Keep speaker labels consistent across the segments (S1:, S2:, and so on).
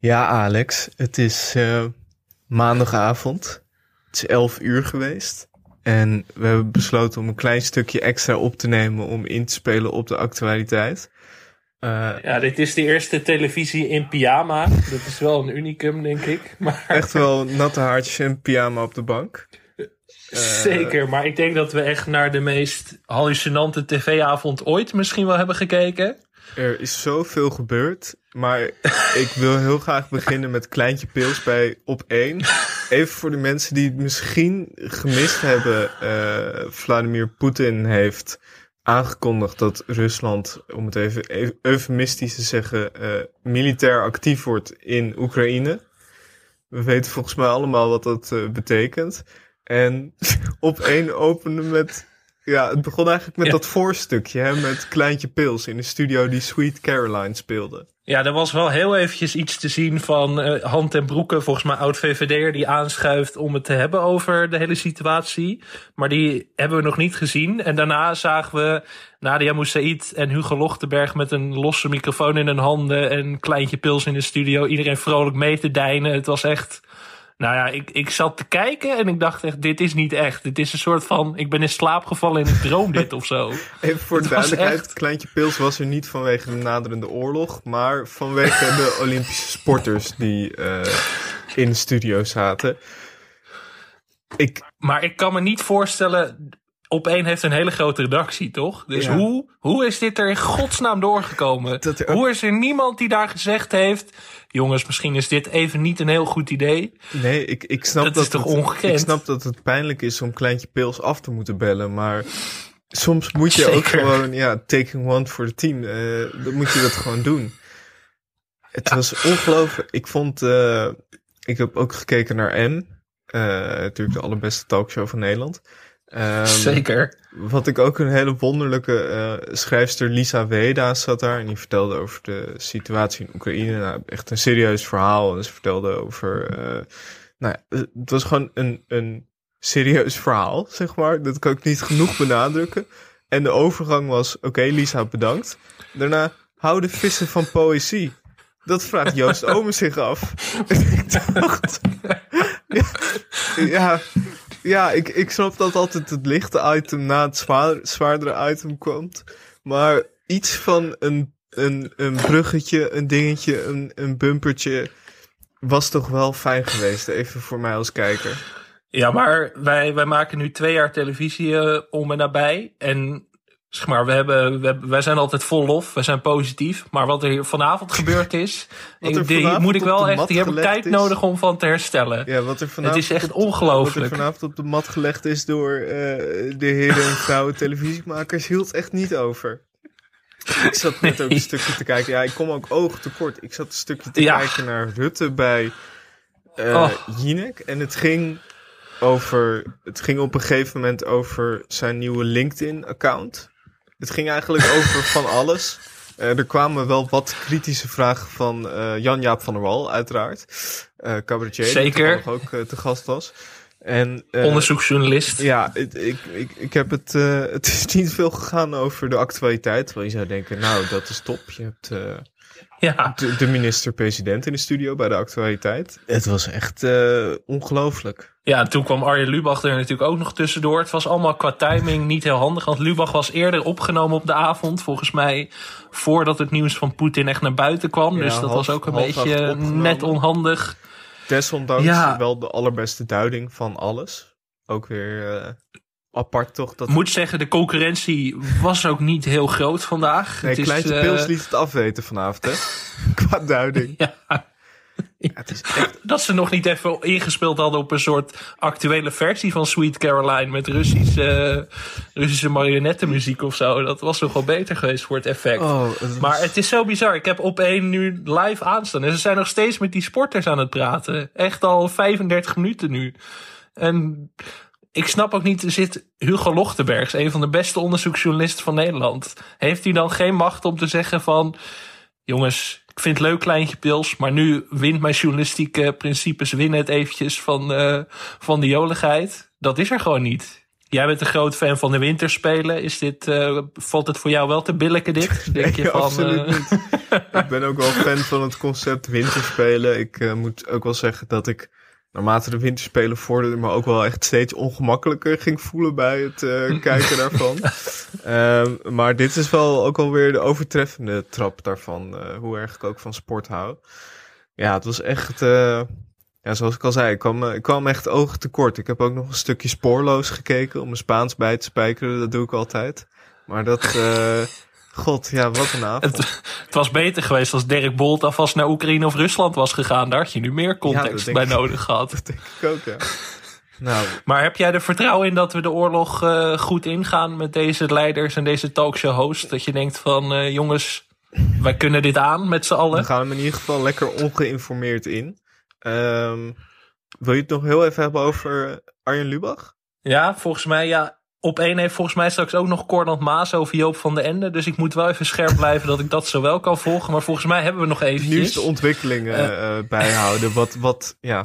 S1: Ja, Alex, het is uh, maandagavond. Het is 11 uur geweest. En we hebben besloten om een klein stukje extra op te nemen om in te spelen op de actualiteit.
S2: Uh, ja, dit is de eerste televisie in pyjama. Dat is wel een unicum, denk ik. Maar...
S1: Echt wel natte haartjes en pyjama op de bank.
S2: Zeker, maar ik denk dat we echt naar de meest hallucinante tv-avond ooit misschien wel hebben gekeken.
S1: Er is zoveel gebeurd, maar ik wil heel graag beginnen met Kleintje Pils bij op 1. Even voor de mensen die het misschien gemist hebben. Uh, Vladimir Poetin heeft aangekondigd dat Rusland, om het even eufemistisch te zeggen, uh, militair actief wordt in Oekraïne. We weten volgens mij allemaal wat dat uh, betekent. En op één openen met ja, het begon eigenlijk met dat voorstukje, hè, met Kleintje Pils in de studio die Sweet Caroline speelde.
S2: Ja, er was wel heel eventjes iets te zien van uh, Hand en Broeken, volgens mij oud-VVD'er, die aanschuift om het te hebben over de hele situatie. Maar die hebben we nog niet gezien. En daarna zagen we Nadia Moussaïd en Hugo Lochtenberg met een losse microfoon in hun handen en Kleintje Pils in de studio. Iedereen vrolijk mee te deinen. Het was echt nou ja, ik, ik zat te kijken en ik dacht echt, dit is niet echt. Dit is een soort van, ik ben in slaap gevallen en ik droom dit of zo.
S1: Even voor de duidelijkheid, echt... Kleintje Pils was er niet vanwege de naderende oorlog, maar vanwege de Olympische sporters die uh, in de studio zaten.
S2: Ik... Maar ik kan me niet voorstellen, op één heeft een hele grote redactie, toch? Dus hoe, hoe is dit er in godsnaam doorgekomen? Hoe is er niemand die daar gezegd heeft... jongens, misschien is dit even niet een heel goed idee?
S1: Nee, ik, ik snap dat, dat is toch het, ongekend? Ik snap dat het pijnlijk is om Kleintje Pils af te moeten bellen, maar... Soms moet je ook gewoon, ja, taking one for the team. Uh, dan moet je dat gewoon doen. Het was ongelooflijk. Ik vond, uh, ik heb ook gekeken naar M. Uh, natuurlijk de allerbeste talkshow van Nederland.
S2: Um, Zeker.
S1: Wat ik ook een hele wonderlijke uh, schrijfster Lisa Weda zat daar. En die vertelde over de situatie in Oekraïne. Nou, echt een serieus verhaal. En ze vertelde over... Uh, nou ja, het was gewoon een, een serieus verhaal, zeg maar. Dat kan ik niet genoeg benadrukken. En de overgang was, oké okay, Lisa, bedankt. Daarna, hou de vissen van poëzie. Dat vraagt Joost Omen zich af. ik dacht... ja, ja ja, ik, ik snap dat altijd het lichte item na het zwaar, zwaardere item komt. Maar iets van een, een, een bruggetje, een dingetje, een, een bumpertje was toch wel fijn geweest. Even voor mij als kijker.
S2: Ja, maar wij, wij maken nu twee jaar televisie uh, om en nabij. En Zeg maar, we hebben, we, wij zijn altijd vol lof, we zijn positief. Maar wat er vanavond gebeurd is, ik, die moet ik wel echt, die heb ik tijd nodig om van te herstellen.
S1: Ja, wat er vanavond
S2: het is echt ongelooflijk.
S1: Wat er vanavond op de mat gelegd is door uh, de heren en vrouwen televisiemakers, hield echt niet over. Ik zat net ook een stukje te kijken. Ja, ik kom ook oog tekort. Ik zat een stukje te kijken naar Rutte bij uh, oh. Jinek. En het ging over. Het ging op een gegeven moment over zijn nieuwe LinkedIn-account. Het ging eigenlijk over van alles. Uh, er kwamen wel wat kritische vragen van uh, Jan-Jaap van der Wal, uiteraard. Uh, cabaretier,
S2: Zeker.
S1: die ook te gast was. En,
S2: Onderzoeksjournalist.
S1: Ja, ik, ik, ik, ik heb het. het is niet veel gegaan over de actualiteit. Terwijl je zou denken, nou, dat is top. Je hebt ja. de, de minister-president in de studio bij de actualiteit. Het was echt ongelooflijk.
S2: Ja, toen kwam Arjen Lubach er natuurlijk ook nog tussendoor. Het was allemaal qua timing niet heel handig. Want Lubach was eerder opgenomen op de avond. Volgens mij voordat het nieuws van Poetin echt naar buiten kwam. dus dat was ook een beetje net onhandig.
S1: Desondanks ja. wel de allerbeste duiding van alles. Ook weer uh, apart toch. Dat...
S2: Moet zeggen, de concurrentie was ook niet heel groot vandaag.
S1: Nee, het Kleintje is, uh... Pils liet het afweten vanavond, hè? Qua duiding.
S2: ja. het is echt... Dat ze nog niet even ingespeeld hadden op een soort actuele versie van Sweet Caroline met Russische, Russische marionettenmuziek of zo. Dat was nog wel beter geweest voor het effect. Oh, Maar het is zo bizar. Ik heb op één nu live aanstaan. En ze zijn nog steeds met die sporters aan het praten. Echt al 35 minuten nu. En ik snap ook niet, zit Hugo Lochtenbergs, een van de beste onderzoeksjournalisten van Nederland. Heeft hij dan geen macht om te zeggen van, jongens, ik vind het leuk kleintje pils, maar nu wint mijn journalistieke principes winnen het eventjes van, uh, van de joligheid. Dat is er gewoon niet. Jij bent een groot fan van de winterspelen. Is dit, uh, valt het voor jou wel te billijken dit?
S1: Denk je van, absoluut uh... niet. ik ben ook wel fan van het concept winterspelen. Ik moet ook wel zeggen dat ik naarmate de winterspelen vorderden, maar ook wel echt steeds ongemakkelijker ging voelen bij het kijken daarvan. um, maar dit is wel ook alweer de overtreffende trap daarvan. hoe erg ik ook van sport hou. Ja, het was echt ja, zoals ik al zei, ik kwam, ik kwam echt ogen tekort. Ik heb ook nog een stukje spoorloos gekeken om mijn Spaans bij te spijkeren. Dat doe ik altijd. Maar dat, god, ja, wat een avond.
S2: Het, het, was beter geweest als Dirk Bolt alvast naar Oekraïne of Rusland was gegaan. Daar had je nu meer context bij nodig gehad.
S1: Dat denk ik ook, ja. Nou.
S2: Maar heb jij er vertrouwen in dat we de oorlog uh, goed ingaan met deze leiders en deze talkshow host? Dat je denkt van, uh, jongens, wij kunnen dit aan met z'n allen?
S1: We gaan we in ieder geval lekker ongeïnformeerd in. Um, wil je het nog heel even hebben over Arjen Lubach?
S2: Ja, volgens mij ja. Op één heeft volgens mij straks ook nog Cornald Maas over Joop van de Ende. Dus ik moet wel even scherp blijven dat ik dat zo wel kan volgen. Maar volgens mij hebben we nog eventjes...
S1: Nieuwste ontwikkelingen uh, bijhouden. Wat, wat, ja,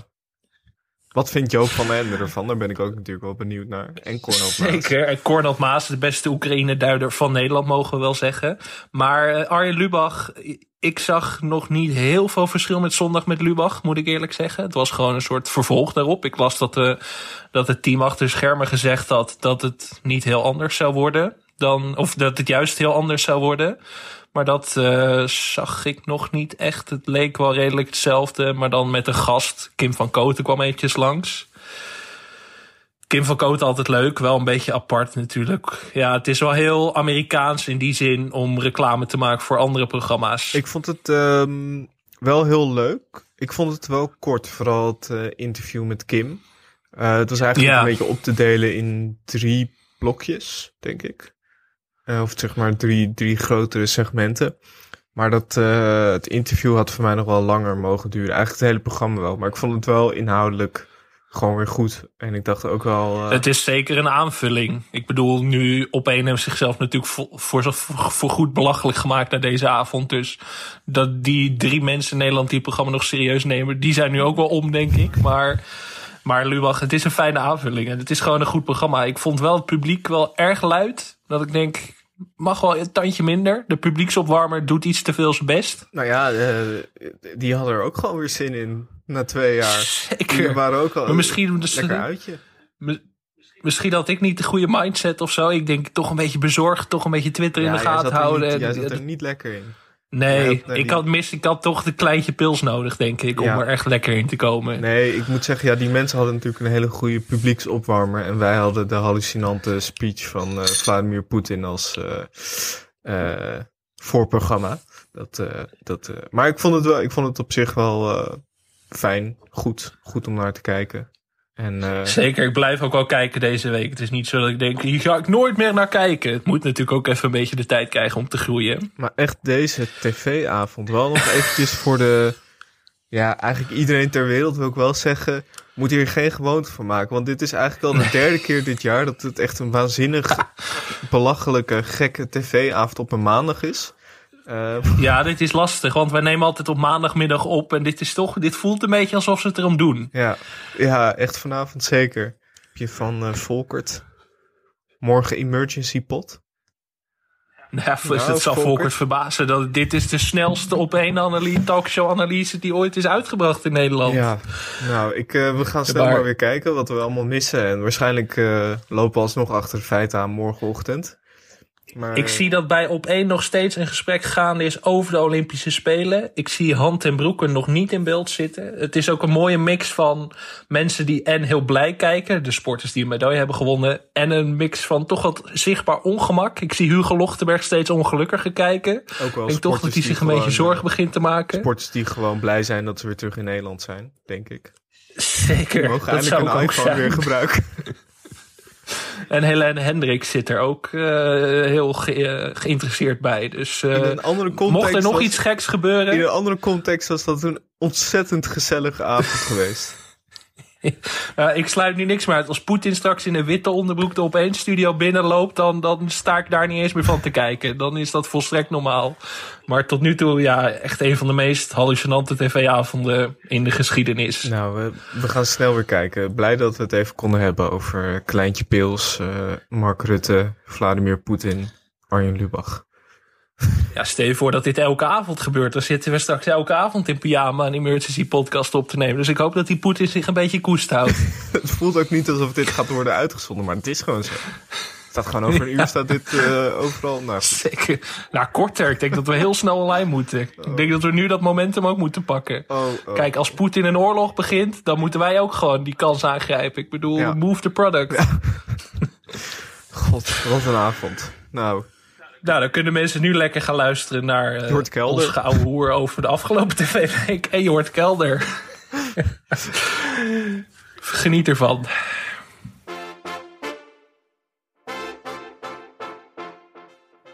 S1: wat vindt Joop van Ende ervan? Daar ben ik ook natuurlijk wel benieuwd naar. En Cornel Maas.
S2: Zeker. En Cornel Maas, de beste Oekraïne-duider van Nederland, mogen we wel zeggen. Maar uh, Arjen Lubach, ik zag nog niet heel veel verschil met zondag met Lubach, moet ik eerlijk zeggen. Het was gewoon een soort vervolg daarop. Ik las dat, de, dat het team achter schermen gezegd had dat het niet heel anders zou worden. Dan, of dat het juist heel anders zou worden. Maar dat uh, zag ik nog niet echt. Het leek wel redelijk hetzelfde. Maar dan met een gast. Kim van Koten kwam eventjes langs. Kim van Koten altijd leuk. Wel een beetje apart natuurlijk. Ja, het is wel heel Amerikaans in die zin om reclame te maken voor andere programma's.
S1: Ik vond het um, wel heel leuk. Ik vond het wel kort. Vooral het uh, interview met Kim. Uh, het was eigenlijk ja. een beetje op te delen in drie blokjes, denk ik. Uh, of zeg maar drie, drie grotere segmenten. Maar dat, het interview had voor mij nog wel langer mogen duren. Eigenlijk het hele programma wel. Maar ik vond het wel inhoudelijk gewoon weer goed. En ik dacht ook wel. Uh...
S2: Het is zeker een aanvulling. Ik bedoel, nu op een heeft zichzelf natuurlijk voor, voor, voor goed belachelijk gemaakt naar deze avond. Dus dat die drie mensen in Nederland die het programma nog serieus nemen, die zijn nu ook wel om, denk ik. Maar. Maar Lubach, het is een fijne aanvulling en het is gewoon een goed programma. Ik vond wel het publiek wel erg luid. Dat ik denk, mag wel een tandje minder. De publieksopwarmer doet iets te veel zijn best.
S1: Nou ja, uh, die hadden er ook gewoon weer zin in na twee jaar. Zeker. Die waren ook al
S2: maar misschien,
S1: dus, lekker uitje.
S2: Misschien had ik niet de goede mindset of zo. Ik denk toch een beetje bezorgd, toch een beetje Twitter ja, in de gaten houden.
S1: Niet, jij zat er niet lekker in.
S2: Nee, ik, had mis, ik had toch de kleintje pils nodig, denk ik, om er echt lekker in te komen.
S1: Nee, ik moet zeggen, ja, die mensen hadden natuurlijk een hele goede publieksopwarmer. En wij hadden de hallucinante speech van uh, Vladimir Poetin als uh, uh, voorprogramma. Dat, dat, maar ik vond het wel, ik vond het op zich wel fijn, goed, goed om naar te kijken. En, uh,
S2: Zeker, ik blijf ook wel kijken deze week. Het is niet zo dat ik denk, hier ga ik nooit meer naar kijken. Het moet natuurlijk ook even een beetje de tijd krijgen om te groeien.
S1: Maar echt deze tv-avond, wel nog eventjes voor de... Ja, eigenlijk iedereen ter wereld wil ik wel zeggen... moet hier geen gewoonte van maken. Want dit is eigenlijk al de derde keer dit jaar... dat het echt een waanzinnig belachelijke, gekke tv-avond op een maandag is.
S2: Uh, ja, dit is lastig, want wij nemen altijd op maandagmiddag op. En dit is toch, dit voelt een beetje alsof ze het erom doen.
S1: Ja, ja echt vanavond zeker. Heb je van uh, Volkert morgen emergency pot?
S2: Nou, ja, nou, het zal Volkert. Volkert verbazen dat dit is de snelste op één analyse, talkshow analyse die ooit is uitgebracht in Nederland.
S1: Ja, nou, ik, uh, we gaan snel maar weer kijken wat we allemaal missen. En waarschijnlijk uh, lopen we alsnog achter de feiten aan morgenochtend.
S2: Maar... Ik zie dat bij op één nog steeds een gesprek gaande is over de Olympische Spelen. Ik zie Hand en Broeken nog niet in beeld zitten. Het is ook een mooie mix van mensen die en heel blij kijken, de sporters die een medaille hebben gewonnen, en een mix van toch wat zichtbaar ongemak. Ik zie Hugo Lochtenberg steeds ongelukkiger kijken. Ook wel ik denk toch dat hij zich een beetje zorgen begint te maken.
S1: Sporters die gewoon blij zijn dat ze weer terug in Nederland zijn, denk ik.
S2: Zeker. Mogen dat eindelijk zou een iPhone
S1: weer gebruiken.
S2: En Helene Hendricks zit er ook uh, heel ge uh, geïnteresseerd bij. Dus uh, in een andere context mocht er nog was, iets geks gebeuren.
S1: In een andere context was dat een ontzettend gezellige avond geweest.
S2: ik sluit nu niks meer uit. Als Poetin straks in een witte onderbroek de opeens studio binnenloopt, dan, dan sta ik daar niet eens meer van te kijken. Dan is dat volstrekt normaal. Maar tot nu toe, ja, echt een van de meest hallucinante tv-avonden in de geschiedenis.
S1: Nou, we, gaan snel weer kijken. Blij dat we het even konden hebben over Kleintje Pils, uh, Mark Rutte, Vladimir Poetin, Arjen Lubach.
S2: Ja, stel je voor dat dit elke avond gebeurt. Dan zitten we straks elke avond in pyjama een emergency podcast op te nemen. Dus ik hoop dat die Poetin zich een beetje koest houdt.
S1: het voelt ook niet alsof dit gaat worden uitgezonden, maar het is gewoon zo. Het staat gewoon over een uur, staat dit uh, overal. Nou,
S2: Zeker. Nou, korter. Ik denk dat we heel snel online moeten. Ik denk dat we nu dat momentum ook moeten pakken. Oh, oh. Kijk, als Poetin een oorlog begint, dan moeten wij ook gewoon die kans aangrijpen. Ik bedoel, move the product.
S1: God, wat een avond. Nou,
S2: nou, dan kunnen mensen nu lekker gaan luisteren naar uh,
S1: Jort Kelder.
S2: ons gouden hoer over de afgelopen tv-week. En Jort Kelder. Geniet ervan.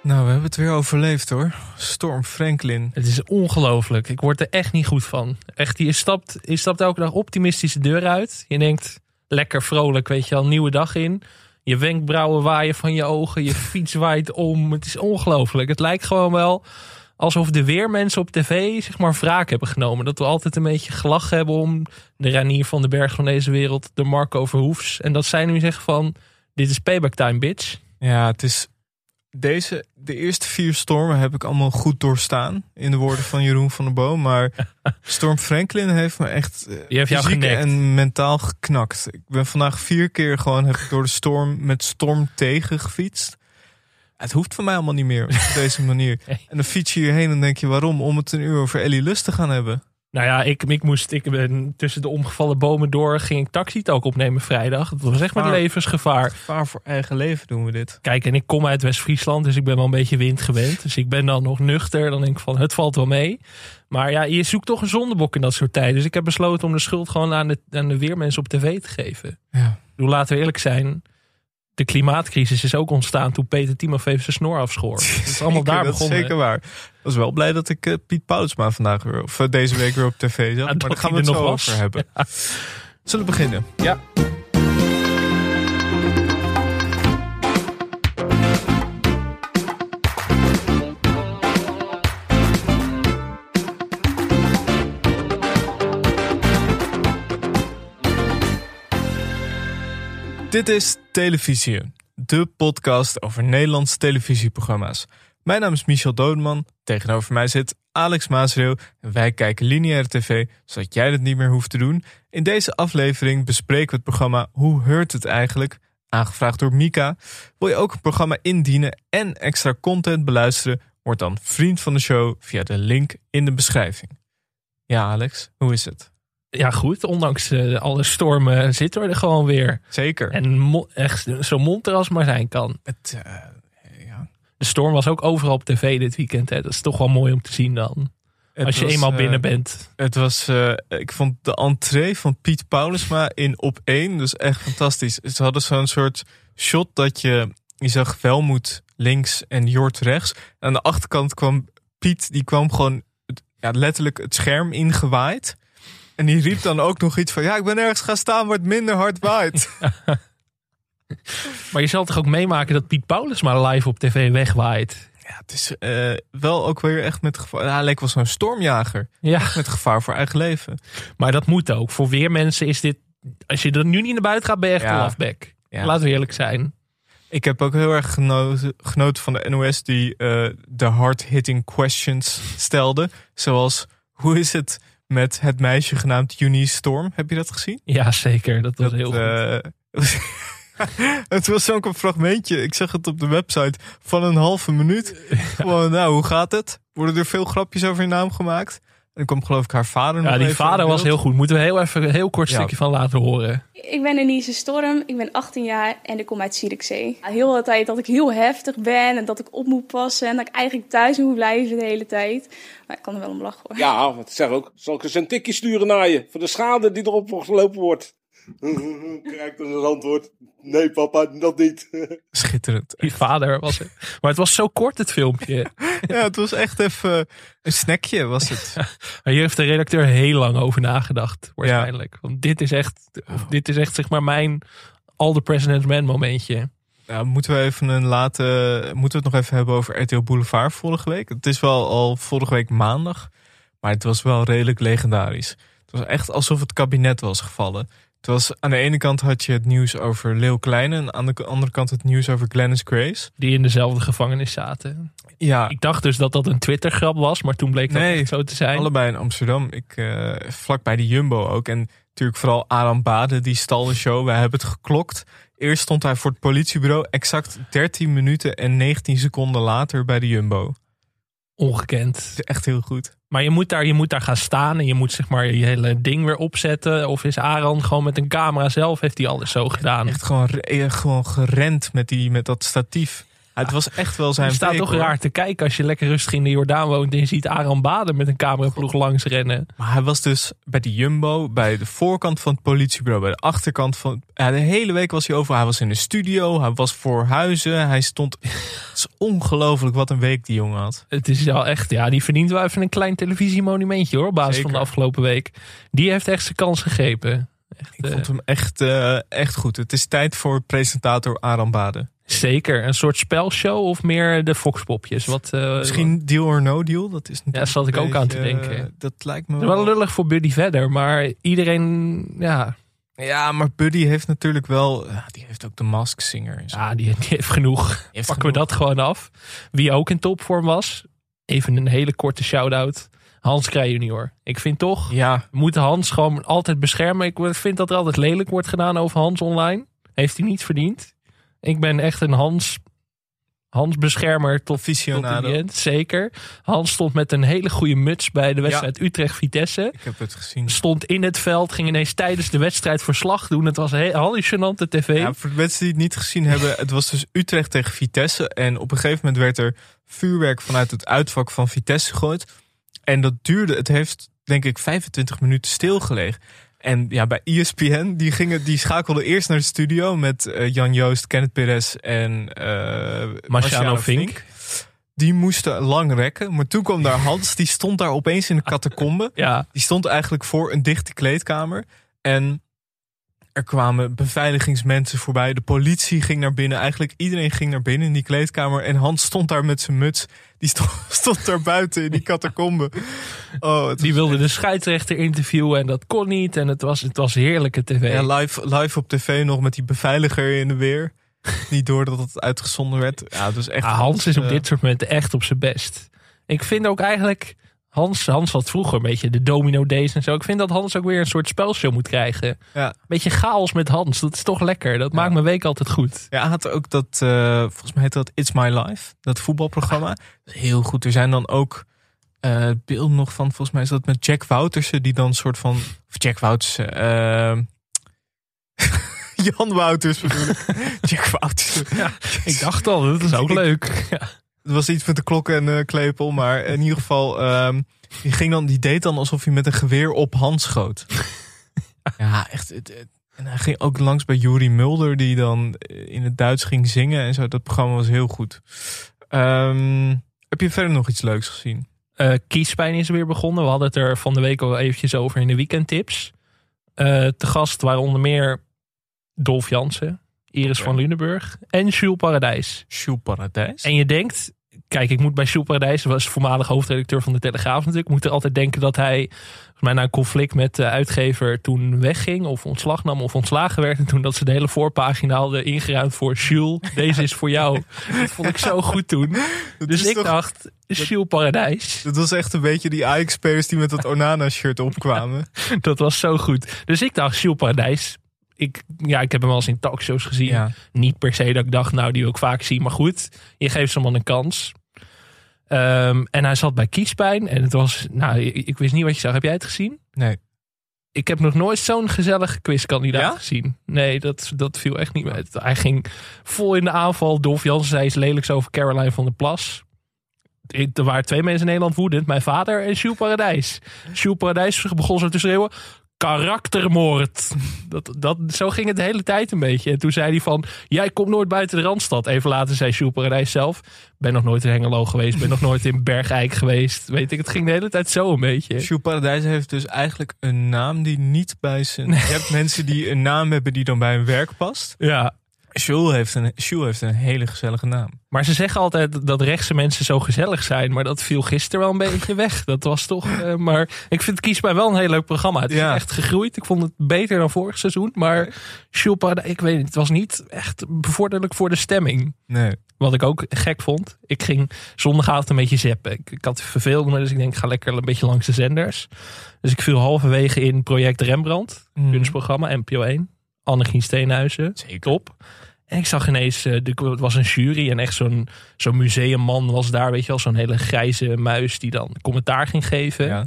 S1: Nou, we hebben het weer overleefd hoor. Storm Franklin.
S2: Het is ongelooflijk. Ik word er echt niet goed van. Echt, je stapt, je stapt elke dag optimistisch de deur uit. Je denkt, lekker vrolijk, weet je al, nieuwe dag in. Je wenkbrauwen waaien van je ogen. Je fiets waait om. Het is ongelooflijk. Het lijkt gewoon wel alsof de weermensen op tv zeg maar wraak hebben genomen. Dat we altijd een beetje gelachen hebben om de Ranier van de Berg van deze wereld. De Marco Verhoefs. En dat zij nu zeggen van, dit is payback time, bitch.
S1: Ja, het is deze, de eerste vier stormen heb ik allemaal goed doorstaan. In de woorden van Jeroen van der Boom. Maar Storm Franklin heeft me echt
S2: uh, fysiek
S1: en mentaal geknakt. Ik ben vandaag vier keer gewoon heb ik door de storm met storm tegen gefietst. Het hoeft van mij allemaal niet meer op deze manier. En dan fiets je hierheen en denk je waarom? Om het een uur over Ellie Lust te gaan hebben.
S2: Nou ja, ik, ik moest, ik ben tussen de omgevallen bomen door, ging ik taxi ook opnemen vrijdag. Dat was echt met levensgevaar.
S1: Gevaar voor eigen leven doen we dit.
S2: Kijk, en ik kom uit West-Friesland, dus ik ben wel een beetje wind gewend. Dus ik ben dan nog nuchter. Dan denk ik van, het valt wel mee. Maar ja, je zoekt toch een zondebok in dat soort tijden. Dus ik heb besloten om de schuld gewoon aan de, aan de weermensen op tv te geven. Ja. Doe laten we eerlijk zijn de klimaatcrisis is ook ontstaan toen Peter Timofeef zijn snor afschoor. Het is allemaal daar begonnen.
S1: Dat is zeker waar. Ik was wel blij dat ik uh, Piet Paulusma vandaag weer, of uh, deze week weer op tv zat. maar daar gaan we het nog over hebben. Zullen we beginnen?
S2: Ja.
S1: Dit is Televisie, de podcast over Nederlandse televisieprogramma's. Mijn naam is Michel Dodeman, tegenover mij zit Alex Maasreel en wij kijken lineaire tv, zodat jij dat niet meer hoeft te doen. In deze aflevering bespreken we het programma Hoe Heurt het eigenlijk? Aangevraagd door Mika. Wil je ook een programma indienen en extra content beluisteren? Word dan vriend van de show via de link in de beschrijving. Ja, Alex, hoe is het?
S2: Ja, goed. Ondanks uh, alle stormen zitten we er gewoon weer.
S1: Zeker.
S2: En echt zo monter als maar zijn kan. Het, uh, ja. De storm was ook overal op tv dit weekend. Hè. Dat is toch wel mooi om te zien dan. als je eenmaal binnen uh, bent.
S1: Het was, ik vond de entree van Piet Paulusma in op één dus echt fantastisch. Ze hadden zo'n soort shot dat je, je zag Welmoed links en Jort rechts. En aan de achterkant kwam Piet, die kwam gewoon ja, letterlijk het scherm ingewaaid. En die riep dan ook nog iets van: Ja, ik ben ergens gaan staan waar het minder hard waait.
S2: maar je zal toch ook meemaken dat Piet Paulus maar live op tv wegwaait?
S1: Ja, het is uh, wel ook weer echt met gevaar. Hij leek wel zo'n stormjager. Ja. Echt met gevaar voor eigen leven.
S2: Maar dat moet ook. Voor weer mensen is dit. Als je er nu niet naar buiten gaat, ben je echt ja. een lafback. Ja. Laten we eerlijk zijn.
S1: Ik heb ook heel erg genoten, genoten van de NOS die uh, de hard-hitting questions stelde. Zoals: hoe is het met het meisje genaamd Eunice Storm. Heb je dat gezien?
S2: Ja, zeker. Dat was heel
S1: goed. Uh, het was zo'n fragmentje, ik zeg het op de website, van een halve minuut. Gewoon, nou, hoe gaat het? Worden er veel grapjes over je naam gemaakt? En kwam geloof ik haar vader
S2: nog
S1: Ja,
S2: die vader was heel goed. Moeten we heel even een heel kort stukje van laten horen.
S3: Ik ben Denise Storm, ik ben 18 jaar en ik kom uit Zierikzee. Heel de tijd dat ik heel heftig ben en dat ik op moet passen en dat ik eigenlijk thuis moet blijven de hele tijd. Maar ik kan er wel om lachen hoor.
S4: Ja, wat zeg ook. Zal ik eens een tikje sturen naar je voor de schade die erop gelopen wordt? Krijgt als antwoord, nee papa, dat niet.
S1: Schitterend.
S2: Die vader was het. Maar het was zo kort het filmpje.
S1: ja, het was echt even een snackje was het.
S2: hier heeft de redacteur heel lang over nagedacht, waarschijnlijk. Want dit is echt, dit is echt zeg maar mijn All the President's Man momentje.
S1: Nou, moeten we even een late, moeten we het nog even hebben over RTL Boulevard vorige week? Het is wel al vorige week maandag, maar het was wel redelijk legendarisch. Het was echt alsof het kabinet was gevallen. Het was, aan de ene kant had je het nieuws over Leeuw Kleine en aan de andere kant het nieuws over Glennis Grace.
S2: Die in dezelfde gevangenis zaten.
S1: Ja.
S2: Ik dacht dus dat dat een Twitter-grap was, maar toen bleek dat
S1: Nee,
S2: niet zo te zijn.
S1: Allebei in Amsterdam. Ik, eh vlak bij de Jumbo ook. En natuurlijk vooral Aram Bade, die stal de show. Wij hebben het geklokt. Eerst stond hij voor het politiebureau. Exact 13 minuten en 19 seconden later bij de Jumbo.
S2: Ongekend.
S1: Is echt heel goed.
S2: Maar je moet, daar, je moet daar gaan staan en je moet zeg maar je hele ding weer opzetten. Of is Aran gewoon met een camera zelf, heeft hij alles zo gedaan.
S1: Echt gewoon, eh, gewoon gerend met, die, met dat statief. Het was echt wel zijn
S2: Je staat toch
S1: hoor.
S2: raar te kijken als je lekker rustig in de Jordaan woont en je ziet Aran Baden met een cameraploeg langs rennen.
S1: Maar hij was dus bij de Jumbo, bij de voorkant van het politiebureau, bij de achterkant van. Ja, de hele week was hij over. Hij was in de studio, hij was voor huizen, hij stond. Het is ongelooflijk wat een week die jongen had.
S2: Het is wel echt, ja, die verdient wel even een klein televisiemonumentje hoor, op basis
S1: Zeker.
S2: van de afgelopen week. Die heeft echt zijn kans gegrepen. Echt,
S1: Ik
S2: eh,
S1: vond hem echt, eh, echt goed. Het is tijd voor presentator Aram Bade.
S2: Zeker, een soort spelshow of meer de Foxpopjes. Wat, eh,
S1: Misschien Deal or No Deal. Dat is natuurlijk
S2: zat ik ook aan te
S1: beetje,
S2: denken.
S1: eh, Dat lijkt me
S2: wel lullig voor Buddy verder, maar iedereen, ja,
S1: Ja, maar Buddy heeft natuurlijk wel. Ja, die heeft ook de Mask Singer.
S2: ja die, die heeft genoeg.
S1: heeft
S2: Pakken we dat gewoon af. Wie ook in topvorm was, even een hele korte shout-out. Hans Krij junior. Ik vind toch,
S1: Ja,
S2: we moeten Hans gewoon altijd beschermen. Ik vind dat er altijd lelijk wordt gedaan over Hans online. Heeft hij niet verdiend. Ik ben echt een Hans, Hans beschermer tot,
S1: aficionado.
S2: end. Zeker. Hans stond met een hele goede muts bij de wedstrijd Utrecht-Vitesse.
S1: Ik heb het gezien.
S2: Stond in het veld, ging ineens tijdens de wedstrijd verslag doen. Het was heel hallucinante tv.
S1: Ja, voor de mensen die het niet gezien hebben, het was dus Utrecht tegen Vitesse. En op een gegeven moment werd er vuurwerk vanuit het uitvak van Vitesse gegooid. En dat duurde, het heeft denk ik 25 minuten stilgelegen. En ja, bij ESPN, die, gingen, die schakelden eerst naar de studio met eh, Jan Joost, Kenneth Perez en eh
S2: Marciano Vink.
S1: Die moesten lang rekken. Maar toen kwam daar Hans, die stond daar opeens in de catacombe.
S2: Ja,
S1: Die stond eigenlijk voor een dichte kleedkamer. En er kwamen beveiligingsmensen voorbij. De politie ging naar binnen. Eigenlijk iedereen ging naar binnen in die kleedkamer. En Hans stond daar met zijn muts. Die stond, stond daar buiten in die catacombe. Oh,
S2: die wilde de scheidsrechter interviewen en dat kon niet. En het was, het was heerlijke tv.
S1: Ja, live, live op tv nog met die beveiliger in de weer. Niet door dat het uitgezonden werd. Ja, was echt.
S2: Ja, Hans is op
S1: eh,
S2: dit soort momenten echt op zijn best. Ik vind ook eigenlijk... Hans, Hans had vroeger een beetje de domino days en zo. Ik vind dat Hans ook weer een soort spelshow moet krijgen.
S1: Ja.
S2: Beetje chaos met Hans. Dat is toch lekker. Dat maakt mijn week altijd goed.
S1: Ja, had ook dat, eh, volgens mij heet dat It's My Life, dat voetbalprogramma. Heel goed. Er zijn dan ook eh beelden nog van, volgens mij is dat met Jack Woutersen, die dan soort van, of Jack Woutersen, eh, Jan Wouters bedoel ik. Jack Woutersen. Ja,
S2: Ik dacht al, dat is ook leuk. Ja.
S1: Het was iets met de klok en eh, klepel, maar in ieder geval, ehm, die, ging dan, die deed dan alsof hij met een geweer op Hans schoot. ja, echt. Het, het- en hij ging ook langs bij Juri Mulder, die dan in het Duits ging zingen en zo. Dat programma was heel goed. Ehm, heb je verder nog iets leuks gezien?
S2: Eh, kiespijn is weer begonnen. We hadden het er van de week al eventjes over in de weekendtips. Eh te gast waren onder meer Dolf Jansen, Iris van Lunenburg en Jules Paradijs.
S1: Shoe Paradijs.
S2: En je denkt, kijk, ik moet bij Jules Paradijs, was voormalig hoofdredacteur van de Telegraaf natuurlijk, moet er altijd denken dat hij volgens mij na een conflict met de uitgever toen wegging of ontslag nam of ontslagen werd. En toen dat ze de hele voorpagina hadden ingeruimd voor Jules, deze is voor jou. Dat vond ik zo goed toen.
S1: Dat
S2: Dus ik
S1: toch-
S2: dacht, Jules Paradijs.
S1: Dat was echt een beetje die Ajax-spelers die met dat Onana-shirt opkwamen.
S2: Dat was zo goed. Dus ik dacht, Jules Paradijs. Ik, ja, ik heb hem wel eens in talkshows gezien.
S1: Ja.
S2: Niet per se dat ik dacht, nou, die wil ik vaak zien. Maar goed, je geeft zo'n man een kans. Ehm, en hij zat bij Kiespijn. En het was, nou, ik, ik wist niet wat je zag. Heb jij het gezien?
S1: Nee.
S2: Ik heb nog nooit zo'n gezellige quizkandidaat
S1: Ja?
S2: gezien. Nee, dat, dat viel echt niet mee. Hij ging vol in de aanval. Dolf Jansen zei iets lelijks over Caroline van der Plas. Er waren twee mensen in Nederland woedend. Mijn vader en Jules Paradijs. Jules Paradijs begon zo te schreeuwen. Karaktermoord. Dat, dat, zo ging het de hele tijd een beetje. En toen zei hij van, jij komt nooit buiten de Randstad. Even later zei Jules Paradijs zelf, ben nog nooit in Hengelo geweest, ben nog nooit in Bergijk geweest. Weet ik, het ging de hele tijd zo een beetje.
S1: Jules Paradijs heeft dus eigenlijk een naam die niet bij zijn... Je hebt mensen die een naam hebben die dan bij hun werk past.
S2: Ja,
S1: Jules heeft een, Jules heeft een hele gezellige naam.
S2: Maar ze zeggen altijd dat rechtse mensen zo gezellig zijn. Maar dat viel gisteren wel een beetje weg. Dat was toch. Uh, maar ik vind Kies mij wel een heel leuk programma. Het is echt gegroeid. Ik vond het beter dan vorig seizoen. Maar Jules ik weet niet. Het was niet echt bevorderlijk voor de stemming.
S1: Nee.
S2: Wat ik ook gek vond. Ik ging zondagavond een beetje zappen. Ik, ik had verveeld me. Dus ik denk, ik ga lekker een beetje langs de zenders. Dus ik viel halverwege in Project Rembrandt. Mm. Kunstprogramma, NPO 1. Annegien Steenhuizen.
S1: Zeker.
S2: Top. En ik zag ineens, uh, het was een jury en echt zo'n zo'n museumman was daar, weet je wel, zo'n hele grijze muis die dan commentaar ging geven.
S1: Ja.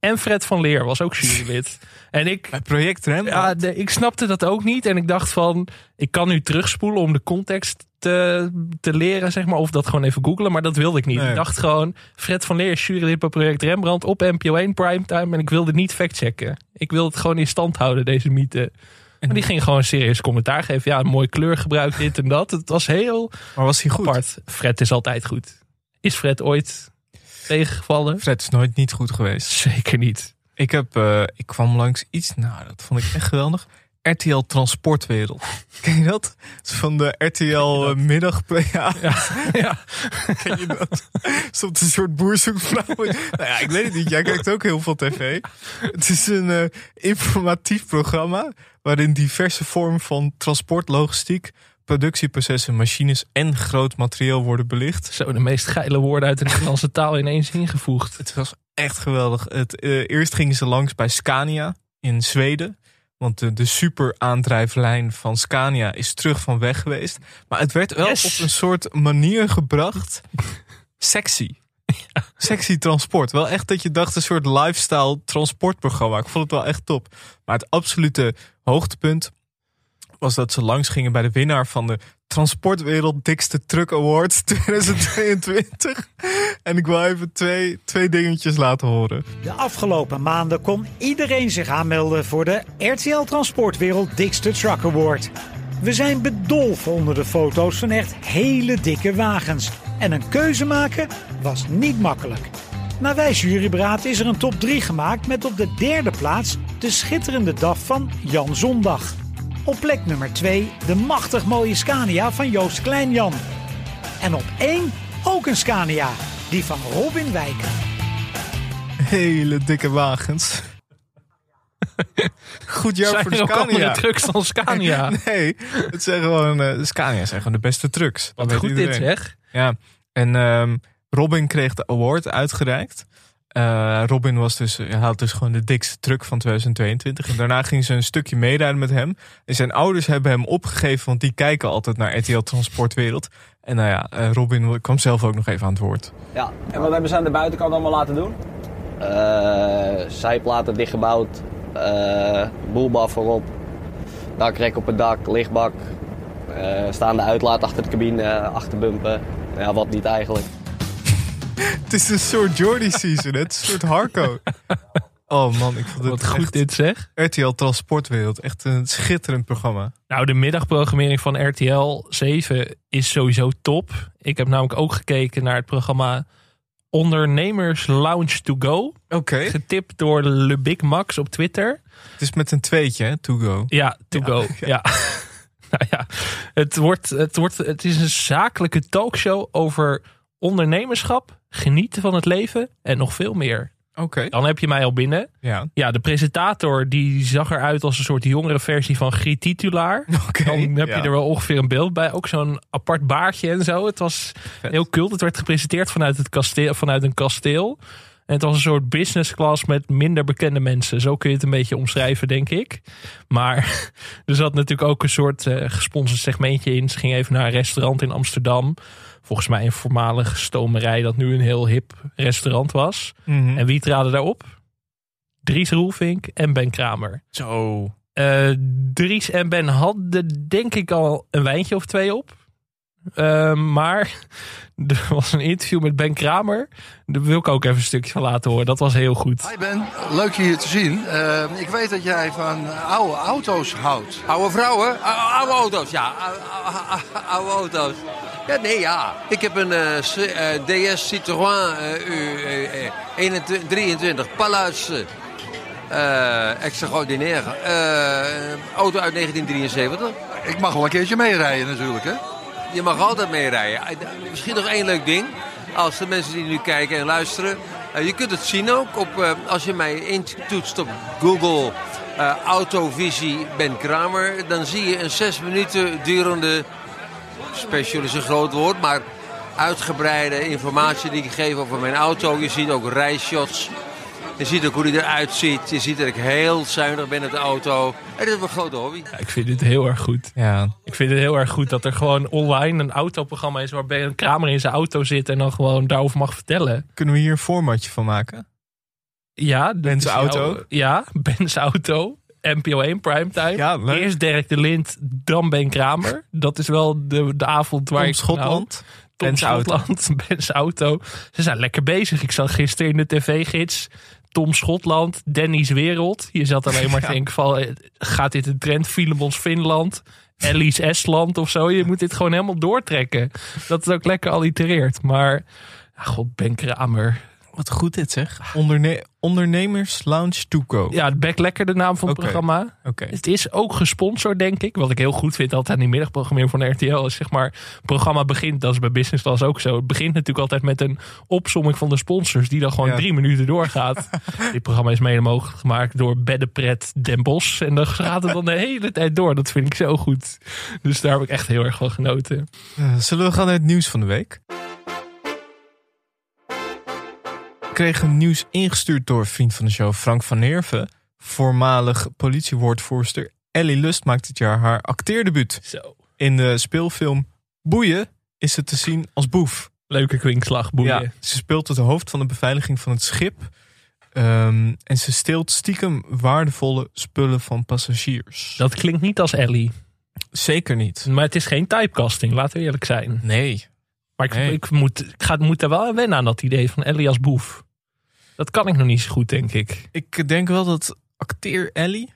S2: En Fred van Leer was ook jurylid. en ik,
S1: Bij project Rembrandt?
S2: Ja, de, ik snapte dat ook niet. En ik dacht van, ik kan nu terugspoelen om de context te, te leren, zeg maar. Of dat gewoon even googlen, maar dat wilde ik niet.
S1: Nee.
S2: Ik dacht gewoon, Fred van Leer is jurylid bij project Rembrandt op NPO 1 Primetime. En ik wilde niet factchecken. Ik wilde het gewoon in stand houden, deze mythe. Maar die ging gewoon serieus commentaar geven. Ja, een mooi kleurgebruik, dit en dat. Het was heel
S1: Maar was hij goed?
S2: apart. Fred is altijd goed. Is Fred ooit tegengevallen?
S1: Fred is nooit niet goed geweest.
S2: Zeker niet.
S1: Ik, heb, uh, ik kwam langs iets, nou dat vond ik echt geweldig. RTL Transportwereld. Ken je dat? Van de RTL middag. Ja.
S2: Ja. ja.
S1: Ken je dat? Soms een soort boerzoekvrouw. nou ja, ik weet het niet. Jij kijkt ook heel veel tv. Het is een uh, informatief programma waarin diverse vormen van transport, logistiek, productieprocessen, machines en groot materieel worden belicht.
S2: Zo, de meest geile woorden uit de Nederlandse taal ineens ingevoegd.
S1: Het was echt geweldig. Het, uh, eerst gingen ze langs bij Scania in Zweden. Want de, de super aandrijflijn van Scania is terug van weg geweest. Maar het werd wel
S2: Yes.
S1: op een soort manier gebracht. Sexy. Sexy transport. Wel echt dat je dacht een soort lifestyle transportprogramma. Ik vond het wel echt top. Maar het absolute hoogtepunt was dat ze langs gingen bij de winnaar van de Transportwereld Dikste Truck Awards 2022. En ik wil even twee, twee dingetjes laten horen.
S5: De afgelopen maanden kon iedereen zich aanmelden voor de RTL Transportwereld Dikste Truck Award. We zijn bedolven onder de foto's van echt hele dikke wagens. En een keuze maken was niet makkelijk. Na wijs juryberaad is er een top 3 gemaakt met op de derde plaats de schitterende DAF van Jan Zondag. Op plek nummer 2 de machtig mooie Scania van Joost Kleinjan. En op 1 ook een Scania, die van Robin Wijken.
S1: Hele dikke wagens. Goed jaar
S2: Zijn
S1: voor de
S2: ook
S1: Scania.
S2: trucks dan Scania?
S1: Nee, het zijn gewoon, eh, de Scania zijn gewoon de beste trucks.
S2: Wat
S1: weet
S2: goed dit zeg.
S1: Ja, en ehm, Robin kreeg de award uitgereikt. Eh, Robin was dus, had dus gewoon de dikste truck van 2022. En daarna ging ze een stukje meerijden met hem. En zijn ouders hebben hem opgegeven, want die kijken altijd naar RTL Transportwereld. En nou ja, eh, Robin kwam zelf ook nog even aan het woord.
S6: Ja, en wat hebben ze aan de buitenkant allemaal laten doen?
S7: Eh, zijplaten dichtgebouwd, boelbaf voorop, dakrek op het dak, lichtbak, staande uitlaat achter de cabine, achterbumpen. Ja, wat niet eigenlijk.
S1: Het is een soort Jordy season, het is een soort Harco. Oh man, ik vond het
S2: Wat goed
S1: echt
S2: dit zeg.
S1: RTL Transportwereld, echt een schitterend programma.
S2: Nou, de middagprogrammering van RTL 7 is sowieso top. Ik heb namelijk ook gekeken naar het programma Ondernemers Lounge to Go.
S1: Oké,
S2: Getipt door Le Big Max op Twitter.
S1: het is met een tweetje, hè, to go.
S2: Ja, to go. Ja. nou ja, het, wordt, het, wordt, het is een zakelijke talkshow over ondernemerschap, genieten van het leven en nog veel meer.
S1: Oké,
S2: Dan heb je mij al binnen.
S1: ja.
S2: Ja, de presentator die zag eruit als een soort jongere versie van Griet Titulaar.
S1: Oké,
S2: Dan heb
S1: ja.
S2: je er wel ongeveer een beeld bij. Ook zo'n apart baardje en zo. Het was heel cult. Het werd gepresenteerd vanuit, het kasteel, vanuit een kasteel. En het was een soort business class met minder bekende mensen. Zo kun je het een beetje omschrijven, denk ik. Maar er zat natuurlijk ook een soort eh, gesponsord segmentje in. Ze ging even naar een restaurant in Amsterdam. Volgens mij een voormalige stomerij dat nu een heel hip restaurant was.
S1: Mhm.
S2: En wie traden daarop? Dries Roelvink en Ben Kramer.
S1: Zo.
S2: Eh, Dries en Ben hadden denk ik al een wijntje of twee op. Ehm, maar er was een interview met Ben Kramer. Daar wil ik ook even een stukje van laten horen. Dat was heel goed.
S8: Hi Ben, leuk je hier te zien. Ehm, ik weet dat jij van oude auto's houdt.
S9: Oude vrouwen? Oude auto's, ja. Oude auto's. Ja, nee, ja. Ik heb een uh, uh, DS Citroën uh, 23 Palace. Uh, extraordinaire. auto uit 1973.
S8: Ik mag wel een keertje meerijden natuurlijk, hè?
S9: Je mag altijd meerijden. Misschien nog één leuk ding. Als de mensen die nu kijken en luisteren. je kunt het zien ook op, als je mij intoetst op Google Autovisie Ben Kramer. Dan zie je een zes minuten durende special is een groot woord, maar uitgebreide informatie die ik geef over mijn auto. Je ziet ook rijshots. Je ziet ook hoe die eruit ziet. Je ziet dat ik heel zuinig ben met de auto. En dat is een grote hobby.
S2: Ja, ik vind dit heel erg goed. Ja. Ik vind het heel erg goed dat er gewoon online een autoprogramma is... waarbij een kramer in zijn auto zit en dan gewoon daarover mag vertellen.
S1: Kunnen we hier een formatje van maken?
S2: Ja.
S1: Ben's auto?
S2: ja, Ben's auto. NPO 1 primetime.
S1: Ja, leuk.
S2: Eerst Dirk de Lind, dan Ben Kramer. Dat is wel de, de avond waar
S1: Tom
S2: ik
S1: Schotland.
S2: Tom
S1: Ben's
S2: Schotland, Ben's auto. Ze zijn lekker bezig. Ik zag gisteren in de tv-gids Tom Schotland, Danny's Wereld. Je zat alleen maar te denken van, eh, gaat dit een trend? Filemons Finland, Ellie's Estland of zo. Je moet dit gewoon helemaal doortrekken. Dat het ook lekker allitereert. Maar, god, Ben Kramer.
S1: Wat goed dit zeg. Onderne ondernemers Lounge Toeko.
S2: Ja, het back lekker de naam van het programma.
S1: Oké.
S2: Het is ook gesponsord, denk ik. Wat ik heel goed vind altijd aan die middagprogrammering van RTL. Is zeg maar, het programma begint, dat is bij Business Class ook zo. Het begint natuurlijk altijd met een opsomming van de sponsors. Die dan gewoon
S1: Ja.
S2: drie minuten doorgaat. Dit programma is mede mogelijk gemaakt door Beddepret Den Bos. En dan gaat het dan de hele tijd door. Dat vind ik zo goed. Dus daar heb ik echt heel erg van genoten.
S1: Zullen we gaan naar het nieuws van de week? Een nieuws ingestuurd door vriend van de show Frank van Nerven. Voormalig politiewoordvoerster Ellie Lust maakt dit jaar haar acteerdebuut.
S2: Zo.
S1: In de speelfilm Boeien is ze te zien als boef.
S2: Leuke kwinkslag, boeien.
S1: Ja, ze speelt het hoofd van de beveiliging van het schip. Ehm, en ze steelt stiekem waardevolle spullen van passagiers.
S2: Dat klinkt niet als Ellie.
S1: Zeker niet.
S2: Maar het is geen typecasting, laten we eerlijk zijn.
S1: Nee.
S2: Maar ik,
S1: Nee.
S2: ik, moet, ik ga, moet er wel aan wennen aan dat idee van Ellie als boef. Dat kan ik nog niet zo goed, denk ik.
S1: Ik denk wel dat acteer Ellie.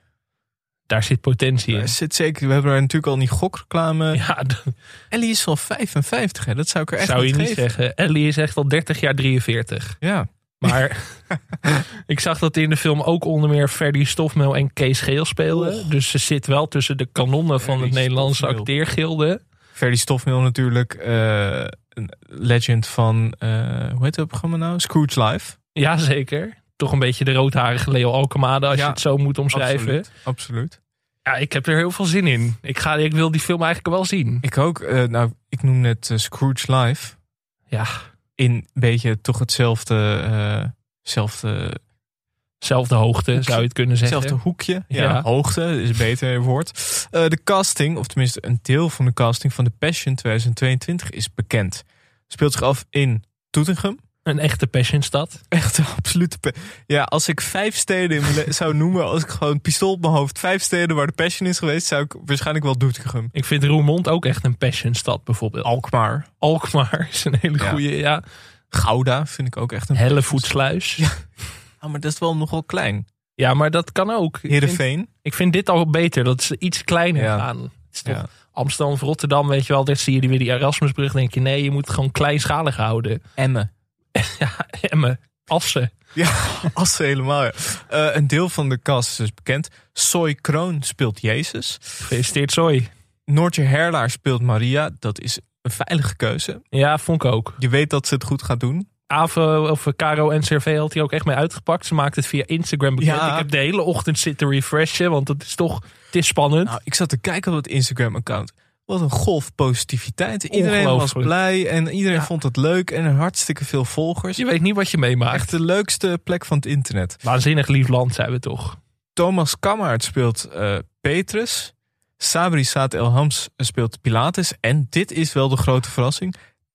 S2: Daar zit potentie in.
S1: Er zit zeker, we hebben haar natuurlijk al die gokreclame.
S2: Ja, dat
S1: Ellie is al 55, hè? dat zou ik er echt
S2: zou je
S1: niet
S2: niet
S1: geven.
S2: zeggen. Ellie is echt al 30 jaar 43.
S1: Ja.
S2: Maar ik zag dat in de film ook onder meer Ferdy Stofmeel en Kees Geel speelden. Dus ze zit wel tussen de kanonnen van
S1: Ferdy
S2: het Nederlandse
S1: Stofmeel.
S2: acteergilde.
S1: Ferdy Stofmeel natuurlijk eh, een legend van, eh, hoe heet het programma nou? Scrooge Live.
S2: Jazeker. Toch een beetje de roodharige Leo Alkemade als
S1: Ja,
S2: je het zo moet omschrijven.
S1: Absoluut. Absoluut.
S2: Ja, ik heb er heel veel zin in. Ik, ga, ik wil die film eigenlijk wel zien.
S1: Ik ook. eh, nou, ik noem net eh, Scrooge Live.
S2: Ja,
S1: In een beetje toch hetzelfde, eh, zelfde,
S2: zelfde hoogte zou je het kunnen zeggen.
S1: hetzelfde hoekje. Ja,
S2: Ja.
S1: hoogte is een beter woord. De casting, of tenminste een deel van de casting van de Passion 2022 is bekend. Speelt zich af in Toetengem.
S2: Een echte passionstad.
S1: Echt een absolute. Ja, als ik vijf steden in mijn le- zou noemen, als ik gewoon pistool op mijn hoofd, vijf steden waar de Passion is geweest, zou ik waarschijnlijk wel Doetinchem.
S2: Ik vind Roermond ook echt een passionstad bijvoorbeeld.
S1: Alkmaar.
S2: Alkmaar is een hele
S1: Ja.
S2: goede, ja.
S1: Gouda vind ik ook echt een.
S2: Hellevoetsluis. Ja.
S1: Ah, maar dat is wel nogal klein.
S2: ja, maar dat kan ook. Ik vind,
S1: Heerenveen.
S2: ik vind dit al beter, dat ze iets kleiner
S1: Ja.
S2: gaan. Het is toch
S1: Ja.
S2: Amsterdam of Rotterdam, weet je wel, daar zie je die weer die Erasmusbrug. denk je, nee, je moet het gewoon kleinschalig houden.
S1: Emmen.
S2: Ja, Emmen, Assen.
S1: Ja, Assen helemaal. Ja. Eh, een deel van de cast is dus bekend. Soy Kroon speelt Jezus.
S2: Gefeliciteerd, Zooi.
S1: Noortje Herlaar speelt Maria. Dat is een veilige keuze.
S2: Ja, vond ik ook.
S1: Je weet dat ze het goed gaat doen.
S2: Ave of Caro NCRV had hij ook echt mee uitgepakt. Ze maakte het via Instagram bekend.
S1: Ja.
S2: Ik heb de hele ochtend zitten refreshen, want het is toch, het is spannend.
S1: Nou, ik zat te kijken op het Instagram-account. Wat een golf positiviteit. Iedereen was blij en iedereen
S2: Ja.
S1: vond het leuk. En hartstikke veel volgers.
S2: je weet niet wat je meemaakt.
S1: Echt de leukste plek van het internet.
S2: Waanzinnig lief land zijn we toch.
S1: Thomas Kammaert speelt eh, Petrus. Sabri Saad El Hams speelt Pilatus. En dit is wel de grote verrassing.